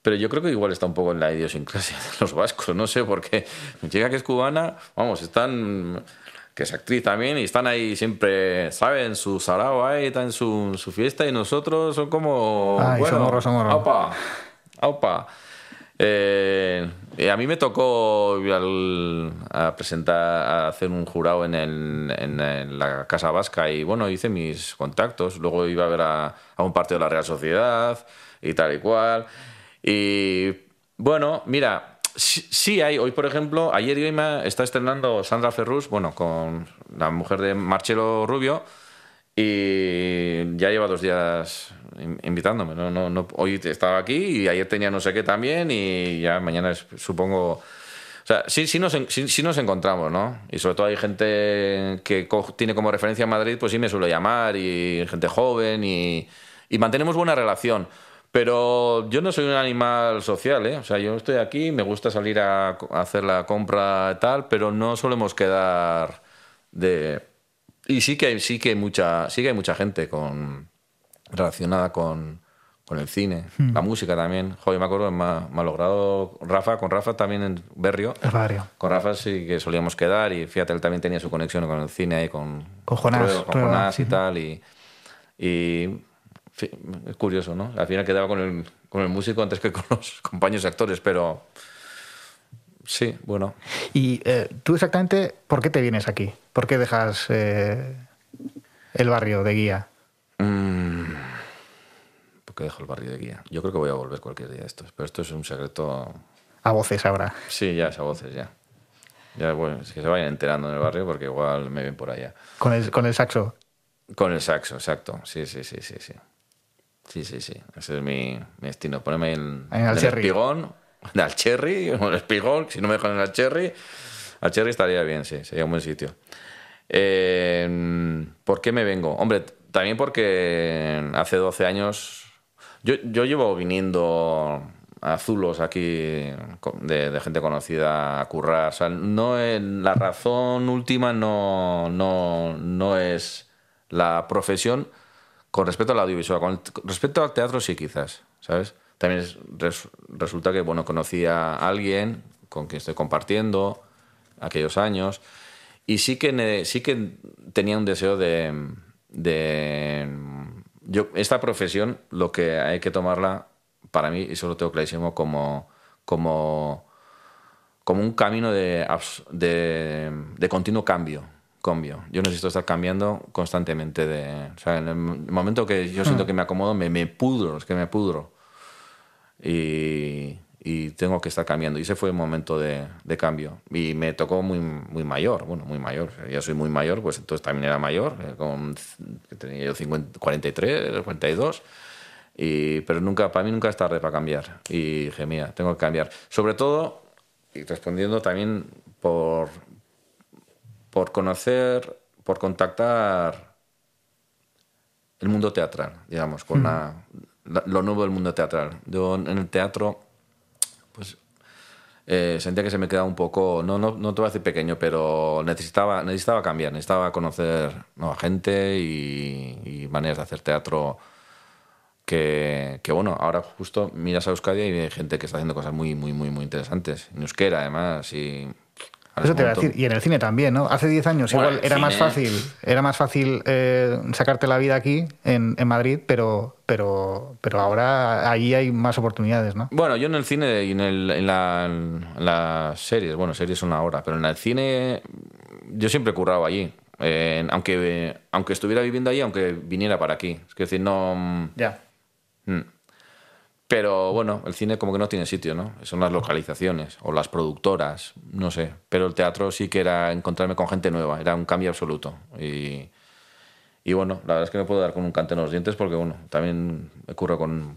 S2: Pero yo creo que igual está un poco en la idiosincrasia de los vascos, no sé, porque mi chica que es cubana, vamos, están que es actriz también, y están ahí siempre, ¿saben? Su sarao ahí, está en su, su fiesta, y nosotros son como.
S3: Ay,
S2: bueno,
S3: somorro, somorro.
S2: aupa, aupa. Eh, a mí me tocó presentar, a hacer un jurado en, la Casa Vasca y bueno, hice mis contactos. Luego iba a ver a, un partido de la Real Sociedad y tal y cual. Y bueno, mira, sí, hay, hoy por ejemplo, ayer y me está estrenando Sandra Ferrus, bueno, con la mujer de Marcelo Rubio. Y ya lleva dos días in- invitándome. ¿no? No, no, hoy estaba aquí y ayer tenía no sé qué también y ya mañana es- supongo... O sea, sí, sí, nos, sí, sí nos encontramos, ¿no? Y sobre todo hay gente que tiene como referencia Madrid, pues sí me suele llamar y gente joven y, y mantenemos buena relación. Pero yo no soy un animal social, ¿eh? O sea, yo estoy aquí, me gusta salir a, a hacer la compra y tal, pero no solemos quedar de... Y sí que hay, sí que hay mucha, sí que hay mucha gente con, relacionada con, con el cine,
S3: Hmm.
S2: la música también. Joder, me acuerdo, me ha, me ha logrado Rafa, con Rafa también en Berrio.
S3: El barrio.
S2: Con Rafa sí que solíamos quedar y fíjate, él también tenía su conexión con el cine ahí, con,
S3: Con Jonás,
S2: Trueba, con
S3: Trueba,
S2: Jonás y tal. Y, es curioso, ¿no? Al final quedaba con el, con el músico antes que con los compañeros actores, pero sí, bueno.
S3: Y eh, tú exactamente, ¿por qué te vienes aquí? ¿Por qué dejas eh, el barrio de guía?
S2: Mm, ¿Por qué dejo el barrio de guía? Yo creo que voy a volver cualquier día de estos, pero esto es un secreto.
S3: A voces ahora.
S2: Sí, ya es a voces, ya. Ya, bueno, es que se vayan enterando en el barrio porque igual me ven por allá.
S3: Con el, con el saxo.
S2: Con el saxo, exacto. Sí, sí, sí, sí, sí. Sí, sí, sí. Ese es mi, mi destino. Ponerme en,
S3: En el
S2: el espigón, al cherry, o el espigón, si no me dejan el cherry, al cherry estaría bien, sí, sería un buen sitio. Eh, ¿Por qué me vengo? Hombre, también porque hace 12 años yo, yo llevo viniendo a Zulos aquí de, de gente conocida a currar. O sea, no es- la razón última no, no, no es la profesión Con respecto al audiovisual, con respecto al teatro sí quizás, ¿sabes? También es- res- resulta que, bueno, conocí a alguien con quien estoy compartiendo aquellos años y sí que, sí que tenía un deseo de... de yo, esta profesión, lo que hay que tomarla, para mí, y eso lo tengo clarísimo, como, como, como un camino de, de, de continuo cambio. cambio. Yo necesito estar cambiando constantemente. De, o sea, en el momento que yo siento
S3: Hmm.
S2: que me acomodo, me, me pudro, es que me pudro. Y, y tengo que estar cambiando. Y ese fue el momento de, de cambio. Y me tocó muy, muy mayor, bueno, muy mayor. Ya soy muy mayor, pues entonces también era mayor, eh, con, tenía yo 50, 43, 42. Y, pero nunca, para mí nunca es tarde para cambiar. Y dije, mira, tengo que cambiar. Sobre todo, y respondiendo también por, por conocer, por contactar el mundo teatral, digamos, con
S3: Mm.
S2: la- lo nuevo del mundo teatral. Yo en el teatro, pues eh, sentía que se me quedaba un poco, no, no, no te voy a decir pequeño, pero necesitaba, necesitaba cambiar, necesitaba conocer nueva gente y, maneras de hacer teatro que, que, bueno, ahora justo miras a Euskadi y hay gente que está haciendo cosas muy, muy, muy, muy interesantes. En euskera, además.
S3: Eso
S2: es
S3: te iba a decir. Y en el cine también, ¿no? Hace 10 años
S2: Bueno,
S3: igual era más fácil, era más fácil eh, sacarte la vida aquí, en, en Madrid, pero, pero, pero ahora allí hay más oportunidades, ¿no?
S2: Bueno, yo en el cine y en, el- en la- en las series, bueno, series son ahora, pero en el cine yo siempre he currado allí. Eh, aunque, aunque estuviera viviendo allí, aunque viniera para aquí. Es decir, no...
S3: Ya.
S2: Mm. Pero bueno, el cine como que no tiene sitio, ¿no? Son las localizaciones o las productoras, no sé. Pero el teatro sí que era encontrarme con gente nueva, era un cambio absoluto. Y, bueno, la verdad es que me puedo dar con un cante en los dientes porque, bueno, también me curro con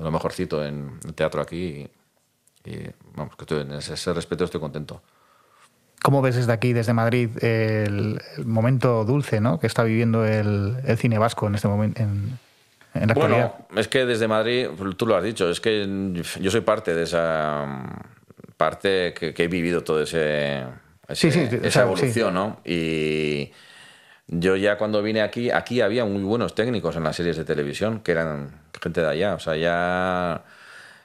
S2: lo mejorcito en el teatro aquí y, vamos, que estoy, en ese, respeto estoy contento.
S3: ¿Cómo ves desde aquí, desde Madrid, el, momento dulce ¿no? que está viviendo el, cine vasco en este momento, en, en la actualidad?
S2: Bueno, es que desde Madrid, tú lo has dicho, es que yo soy parte de esa parte que, que he vivido todo ese, ese-
S3: Sí, sí, o
S2: esa
S3: sea,
S2: evolución,
S3: sí.
S2: ¿no? Y yo ya cuando vine aquí, aquí había muy buenos técnicos en las series de televisión, que eran gente de allá, o sea, ya...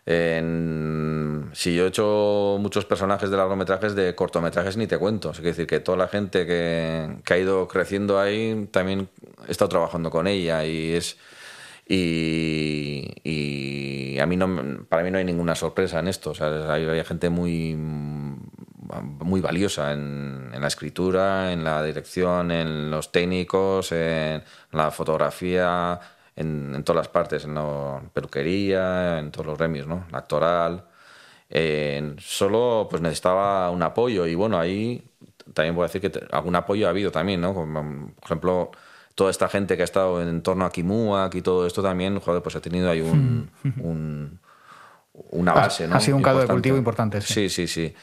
S2: en- si yo he hecho muchos personajes de largometrajes, de cortometrajes ni te cuento. Es decir, que toda la gente que, que ha ido creciendo ahí también he estado trabajando con ella y es y, a mí no para mí no hay ninguna sorpresa en esto. O sea, hay, gente muy muy valiosa en, la escritura, en la dirección, en los técnicos, en la fotografía, en, todas las partes, en la peluquería, en todos los gremios, ¿no? La actoral. Solo pues necesitaba un apoyo y bueno, ahí también voy a decir que algún apoyo ha habido también, ¿no? Por ejemplo, toda esta gente que ha estado en torno a Kimuak y todo esto también, joder, pues ha tenido ahí un, un- una
S3: Ha-
S2: base, ¿no?
S3: ha sido un caldo de cultivo importante, sí.
S2: Sí, sí, sí.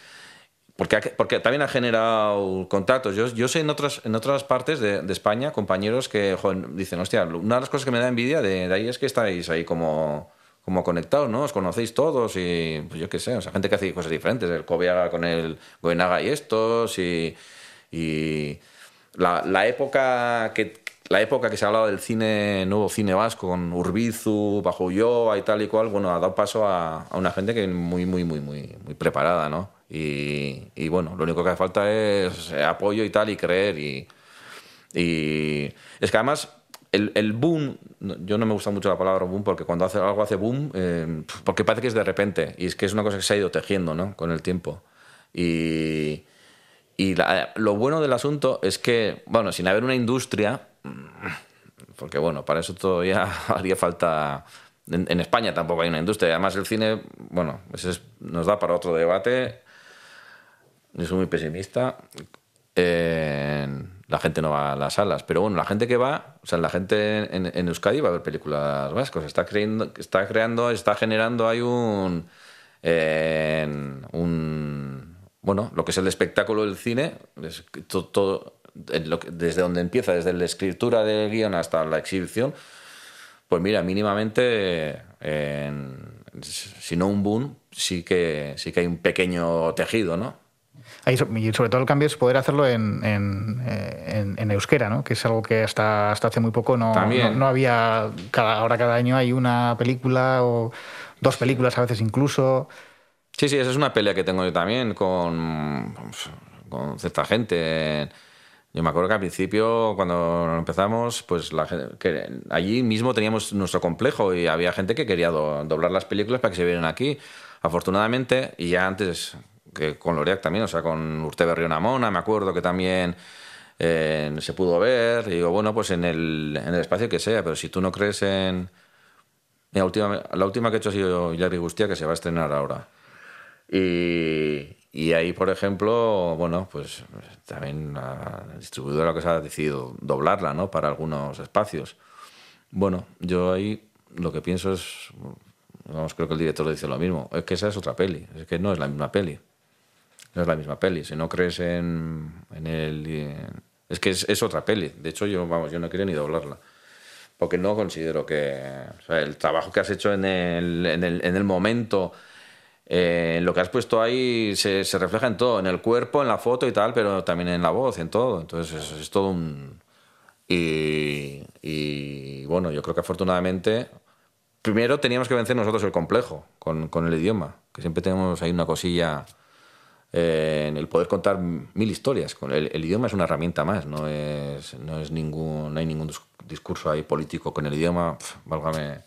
S2: Porque, porque también ha generado contactos. Yo, yo sé en otras, en otras partes de, de España, compañeros que joder, dicen, hostia, una de las cosas que me da envidia de, de ahí es que estáis ahí como, como conectados, ¿no? Os conocéis todos y, pues yo qué sé, o sea, gente que hace cosas diferentes. El Cobiaga con el Goenaga y estos y... y la, la época que la época que se hablaba del cine nuevo cine vasco con Urbizu, Bajo Ulloa y tal y cual, bueno, ha dado paso a, a una gente que muy muy muy muy muy preparada, ¿no? Y, y bueno, lo único que hace falta es apoyo y tal y creer y y es que además el, el boom, yo no me gusta mucho la palabra boom porque cuando hace algo hace boom, eh, porque parece que es de repente y es que es una cosa que se ha ido tejiendo, ¿no? Con el tiempo. Y, y la- lo bueno del asunto es que, bueno, sin haber una industria, porque bueno, para eso todavía haría falta... En, España tampoco hay una industria. Además el cine, bueno, ese es- nos da para otro debate. Yo soy muy pesimista. La gente no va a las salas, pero bueno, la gente que va, o sea, la gente en, Euskadi va a ver películas vascas. Está creando, está creando, está generando hay un, un bueno, lo que es el espectáculo del cine, es todo, en lo que- desde donde empieza, desde la escritura del guion hasta la exhibición, pues mira, mínimamente, en- si no un boom, sí que, sí que hay un pequeño tejido, ¿no?
S3: Ahí y sobre todo el cambio es poder hacerlo en, en, eh, en- en euskera, ¿no? que es algo que hasta, hasta hace muy poco no, no, no había. Cada, ahora cada año hay una película o dos películas a veces incluso.
S2: Sí, sí, esa es una pelea que tengo yo también con, con cierta gente. Yo me acuerdo que al principio, cuando empezamos, pues la allí mismo teníamos nuestro complejo y había gente que quería do- doblar las películas para que se vieran aquí. Afortunadamente, y ya antes que con Loreac también, o sea, con Urte Berrionamona, me acuerdo que también eh, se pudo ver. Digo, bueno, pues en el, en el espacio que sea, pero si tú no crees en... La última, la última que he hecho ha sido Hilary Gustia, que se va a estrenar ahora. Y, y ahí, por ejemplo, bueno, pues también la distribuidora que se ha decidido doblarla, ¿no? Para algunos espacios. Bueno, yo ahí lo que pienso es, vamos, creo que el director dice lo mismo, es que esa es otra peli, es que no es la misma peli. No es la misma peli. Si no crees en, en el... es que es, es otra peli. De hecho, yo, vamos, yo no quiero ni doblarla porque no considero que o sea, el trabajo que has hecho en el, en el, en el momento, eh, lo que has puesto ahí se, se refleja en todo, en el cuerpo, en la foto y tal, pero también en la voz, en todo. Entonces es, es todo un... Y, y, bueno, yo creo que afortunadamente, primero teníamos que vencer nosotros el complejo con, con el idioma, que siempre tenemos ahí una cosilla eh, en el poder contar mil historias. El, el idioma es una herramienta más, no es, no es ningún, no hay ningún dis- discurso ahí político con el idioma, pf, válgame,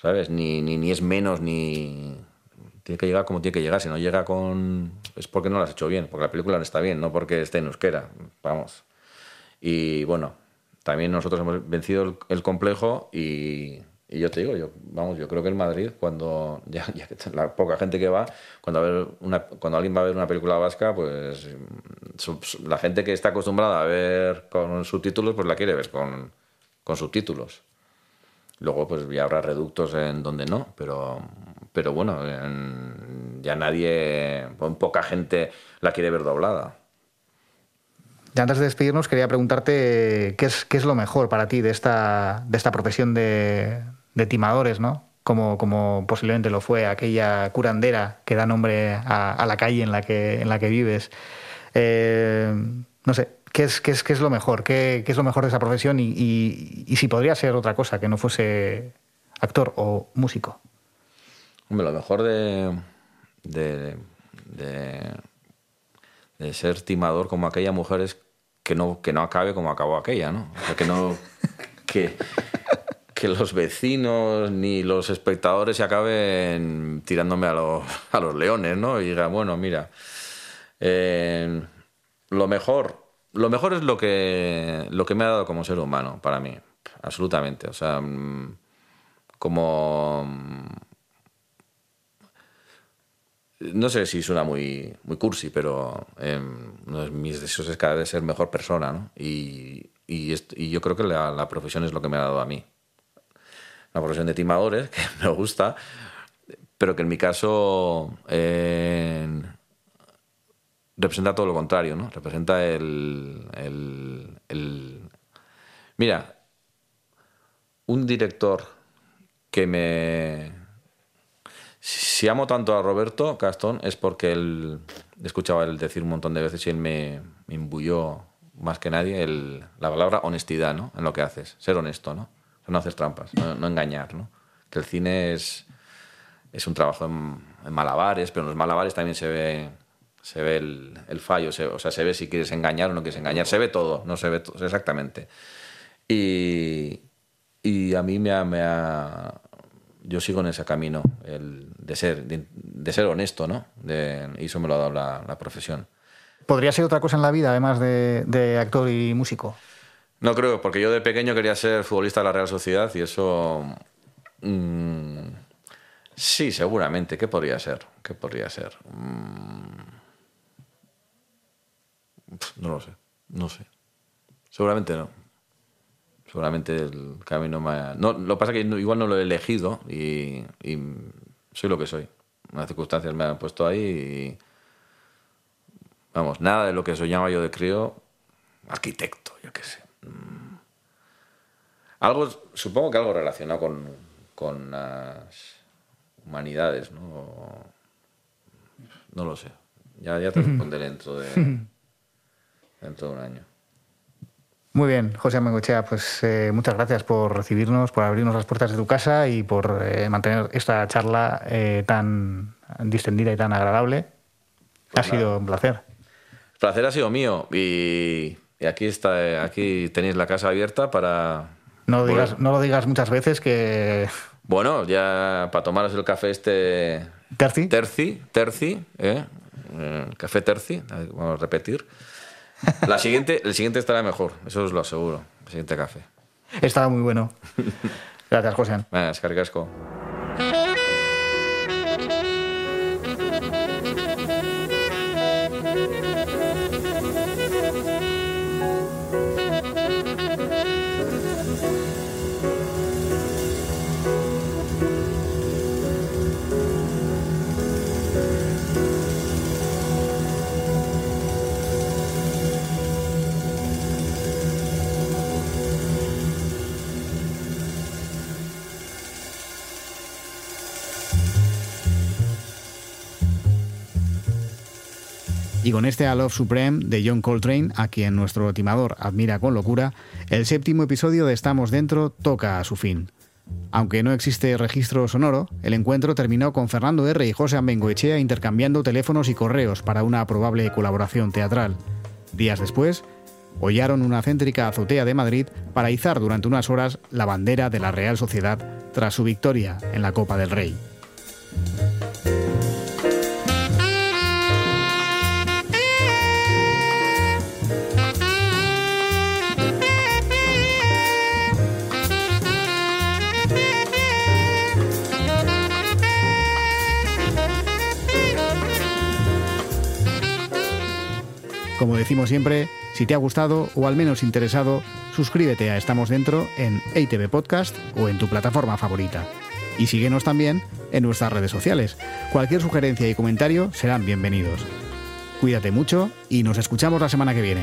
S2: ¿sabes? Ni, ni, ni es menos ni tiene que llegar como tiene que llegar. Si no llega con es porque no lo has hecho bien, porque la película no está bien, no porque esté en euskera, vamos. Y bueno, también nosotros hemos vencido el, el complejo y, y yo te digo, yo, vamos, yo creo que el Madrid, cuando ya, ya la poca gente que va, cuando, a ver una, cuando alguien va a ver una película vasca, pues la gente que está acostumbrada a ver con subtítulos, pues la quiere ver con, con subtítulos. Luego, pues ya habrá reductos en donde no, pero, pero bueno, en- ya nadie, poca gente la quiere ver doblada.
S3: Y antes de despedirnos, quería preguntarte qué es, lo mejor para ti de esta, profesión de, timadores, ¿no? Como, posiblemente lo fue aquella curandera que da nombre a, la calle en la que, vives. Eh, no sé, ¿qué es, lo mejor? ¿Qué, es lo mejor de esa profesión? Y- y si podría ser otra cosa, que no fuese actor o músico.
S2: Hombre, lo mejor de, de, de, de ser timador como aquella mujer es que no, que no acabe como acabó aquella, ¿no? O sea, que no. Que, que los vecinos ni los espectadores se acaben tirándome a los, a los leones, ¿no? Y digan, bueno, mira. eh, lo mejor. Lo mejor es lo que, lo que me ha dado como ser humano, para mí. Absolutamente. O sea, mm, como. No sé si suena muy, muy cursi, pero eh, uno de mis deseos es cada vez ser mejor persona, ¿no? Y, y, yo creo que la, profesión es lo que me ha dado a mí. Una profesión de timadores, que me gusta, pero que en mi caso representa todo lo contrario, ¿no? Representa el- Mira, un director que me, si amo tanto a Roberto Castón es porque él escuchaba él decir un montón de veces y él me, me imbuyó más que nadie el- la palabra honestidad ¿no? en lo que haces, ser honesto, ¿no? O no hacer trampas, no, engañar, ¿no? Que el cine es, es un trabajo en, malabares, pero en los malabares también se ve, se ve el, el fallo, se- o sea, se ve si quieres engañar o no quieres engañar, se ve todo, no se ve todo, exactamente. Y, y a mí me ha, me ha- yo sigo en ese camino, el de ser, de, de ser honesto, ¿no? De- y eso me lo ha dado la, la profesión.
S3: ¿Podría ser otra cosa en la vida, además de, de actor y músico?
S2: No creo, porque yo de pequeño quería ser futbolista de la Real Sociedad y eso... mm, sí, seguramente. ¿Qué podría ser? ¿Qué podría ser? Mm, no lo sé. No sé. Seguramente no. Seguramente el camino me ha- No, lo que pasa es que igual no lo he elegido y, y soy lo que soy. Las circunstancias me han puesto ahí y... Vamos, nada de lo que soñaba yo de crío, arquitecto, yo qué sé. Mm. Algo, supongo que algo relacionado con, con las humanidades, ¿no? No lo sé. Ya, ya te responderé dentro de, dentro de un año.
S3: Muy bien, José Amengochea, pues eh, muchas gracias por recibirnos, por abrirnos las puertas de tu casa y por eh, mantener esta charla eh, tan distendida y tan agradable. ha sido un placer.
S2: El placer ha sido mío y, y aquí está, aquí tenéis la casa abierta para.
S3: No lo digas, no lo digas muchas veces que
S2: Bueno, ya para tomaros el café este.
S3: Terci.
S2: Terci, terci, ¿eh? Eh, Café terci, vamos a repetir. La siguiente, el siguiente estará mejor, eso os lo aseguro. El siguiente café.
S3: estaba muy bueno. Gracias, José.
S2: Escargasco.
S1: Y con este A Love Supreme de John Coltrane, a quien nuestro timador admira con locura, el séptimo episodio de Estamos Dentro toca a su fin. Aunque no existe registro sonoro, el encuentro terminó con Fernando R. y José Ambengoechea intercambiando teléfonos y correos para una probable colaboración teatral. Días después, hollaron una céntrica azotea de Madrid para izar durante unas horas la bandera de la Real Sociedad tras su victoria en la Copa del Rey. Decimos siempre, si te ha gustado o al menos interesado, suscríbete a Estamos Dentro en ATV Podcast o en tu plataforma favorita. Y síguenos también en nuestras redes sociales. Cualquier sugerencia y comentario serán bienvenidos. Cuídate mucho y nos escuchamos la semana que viene.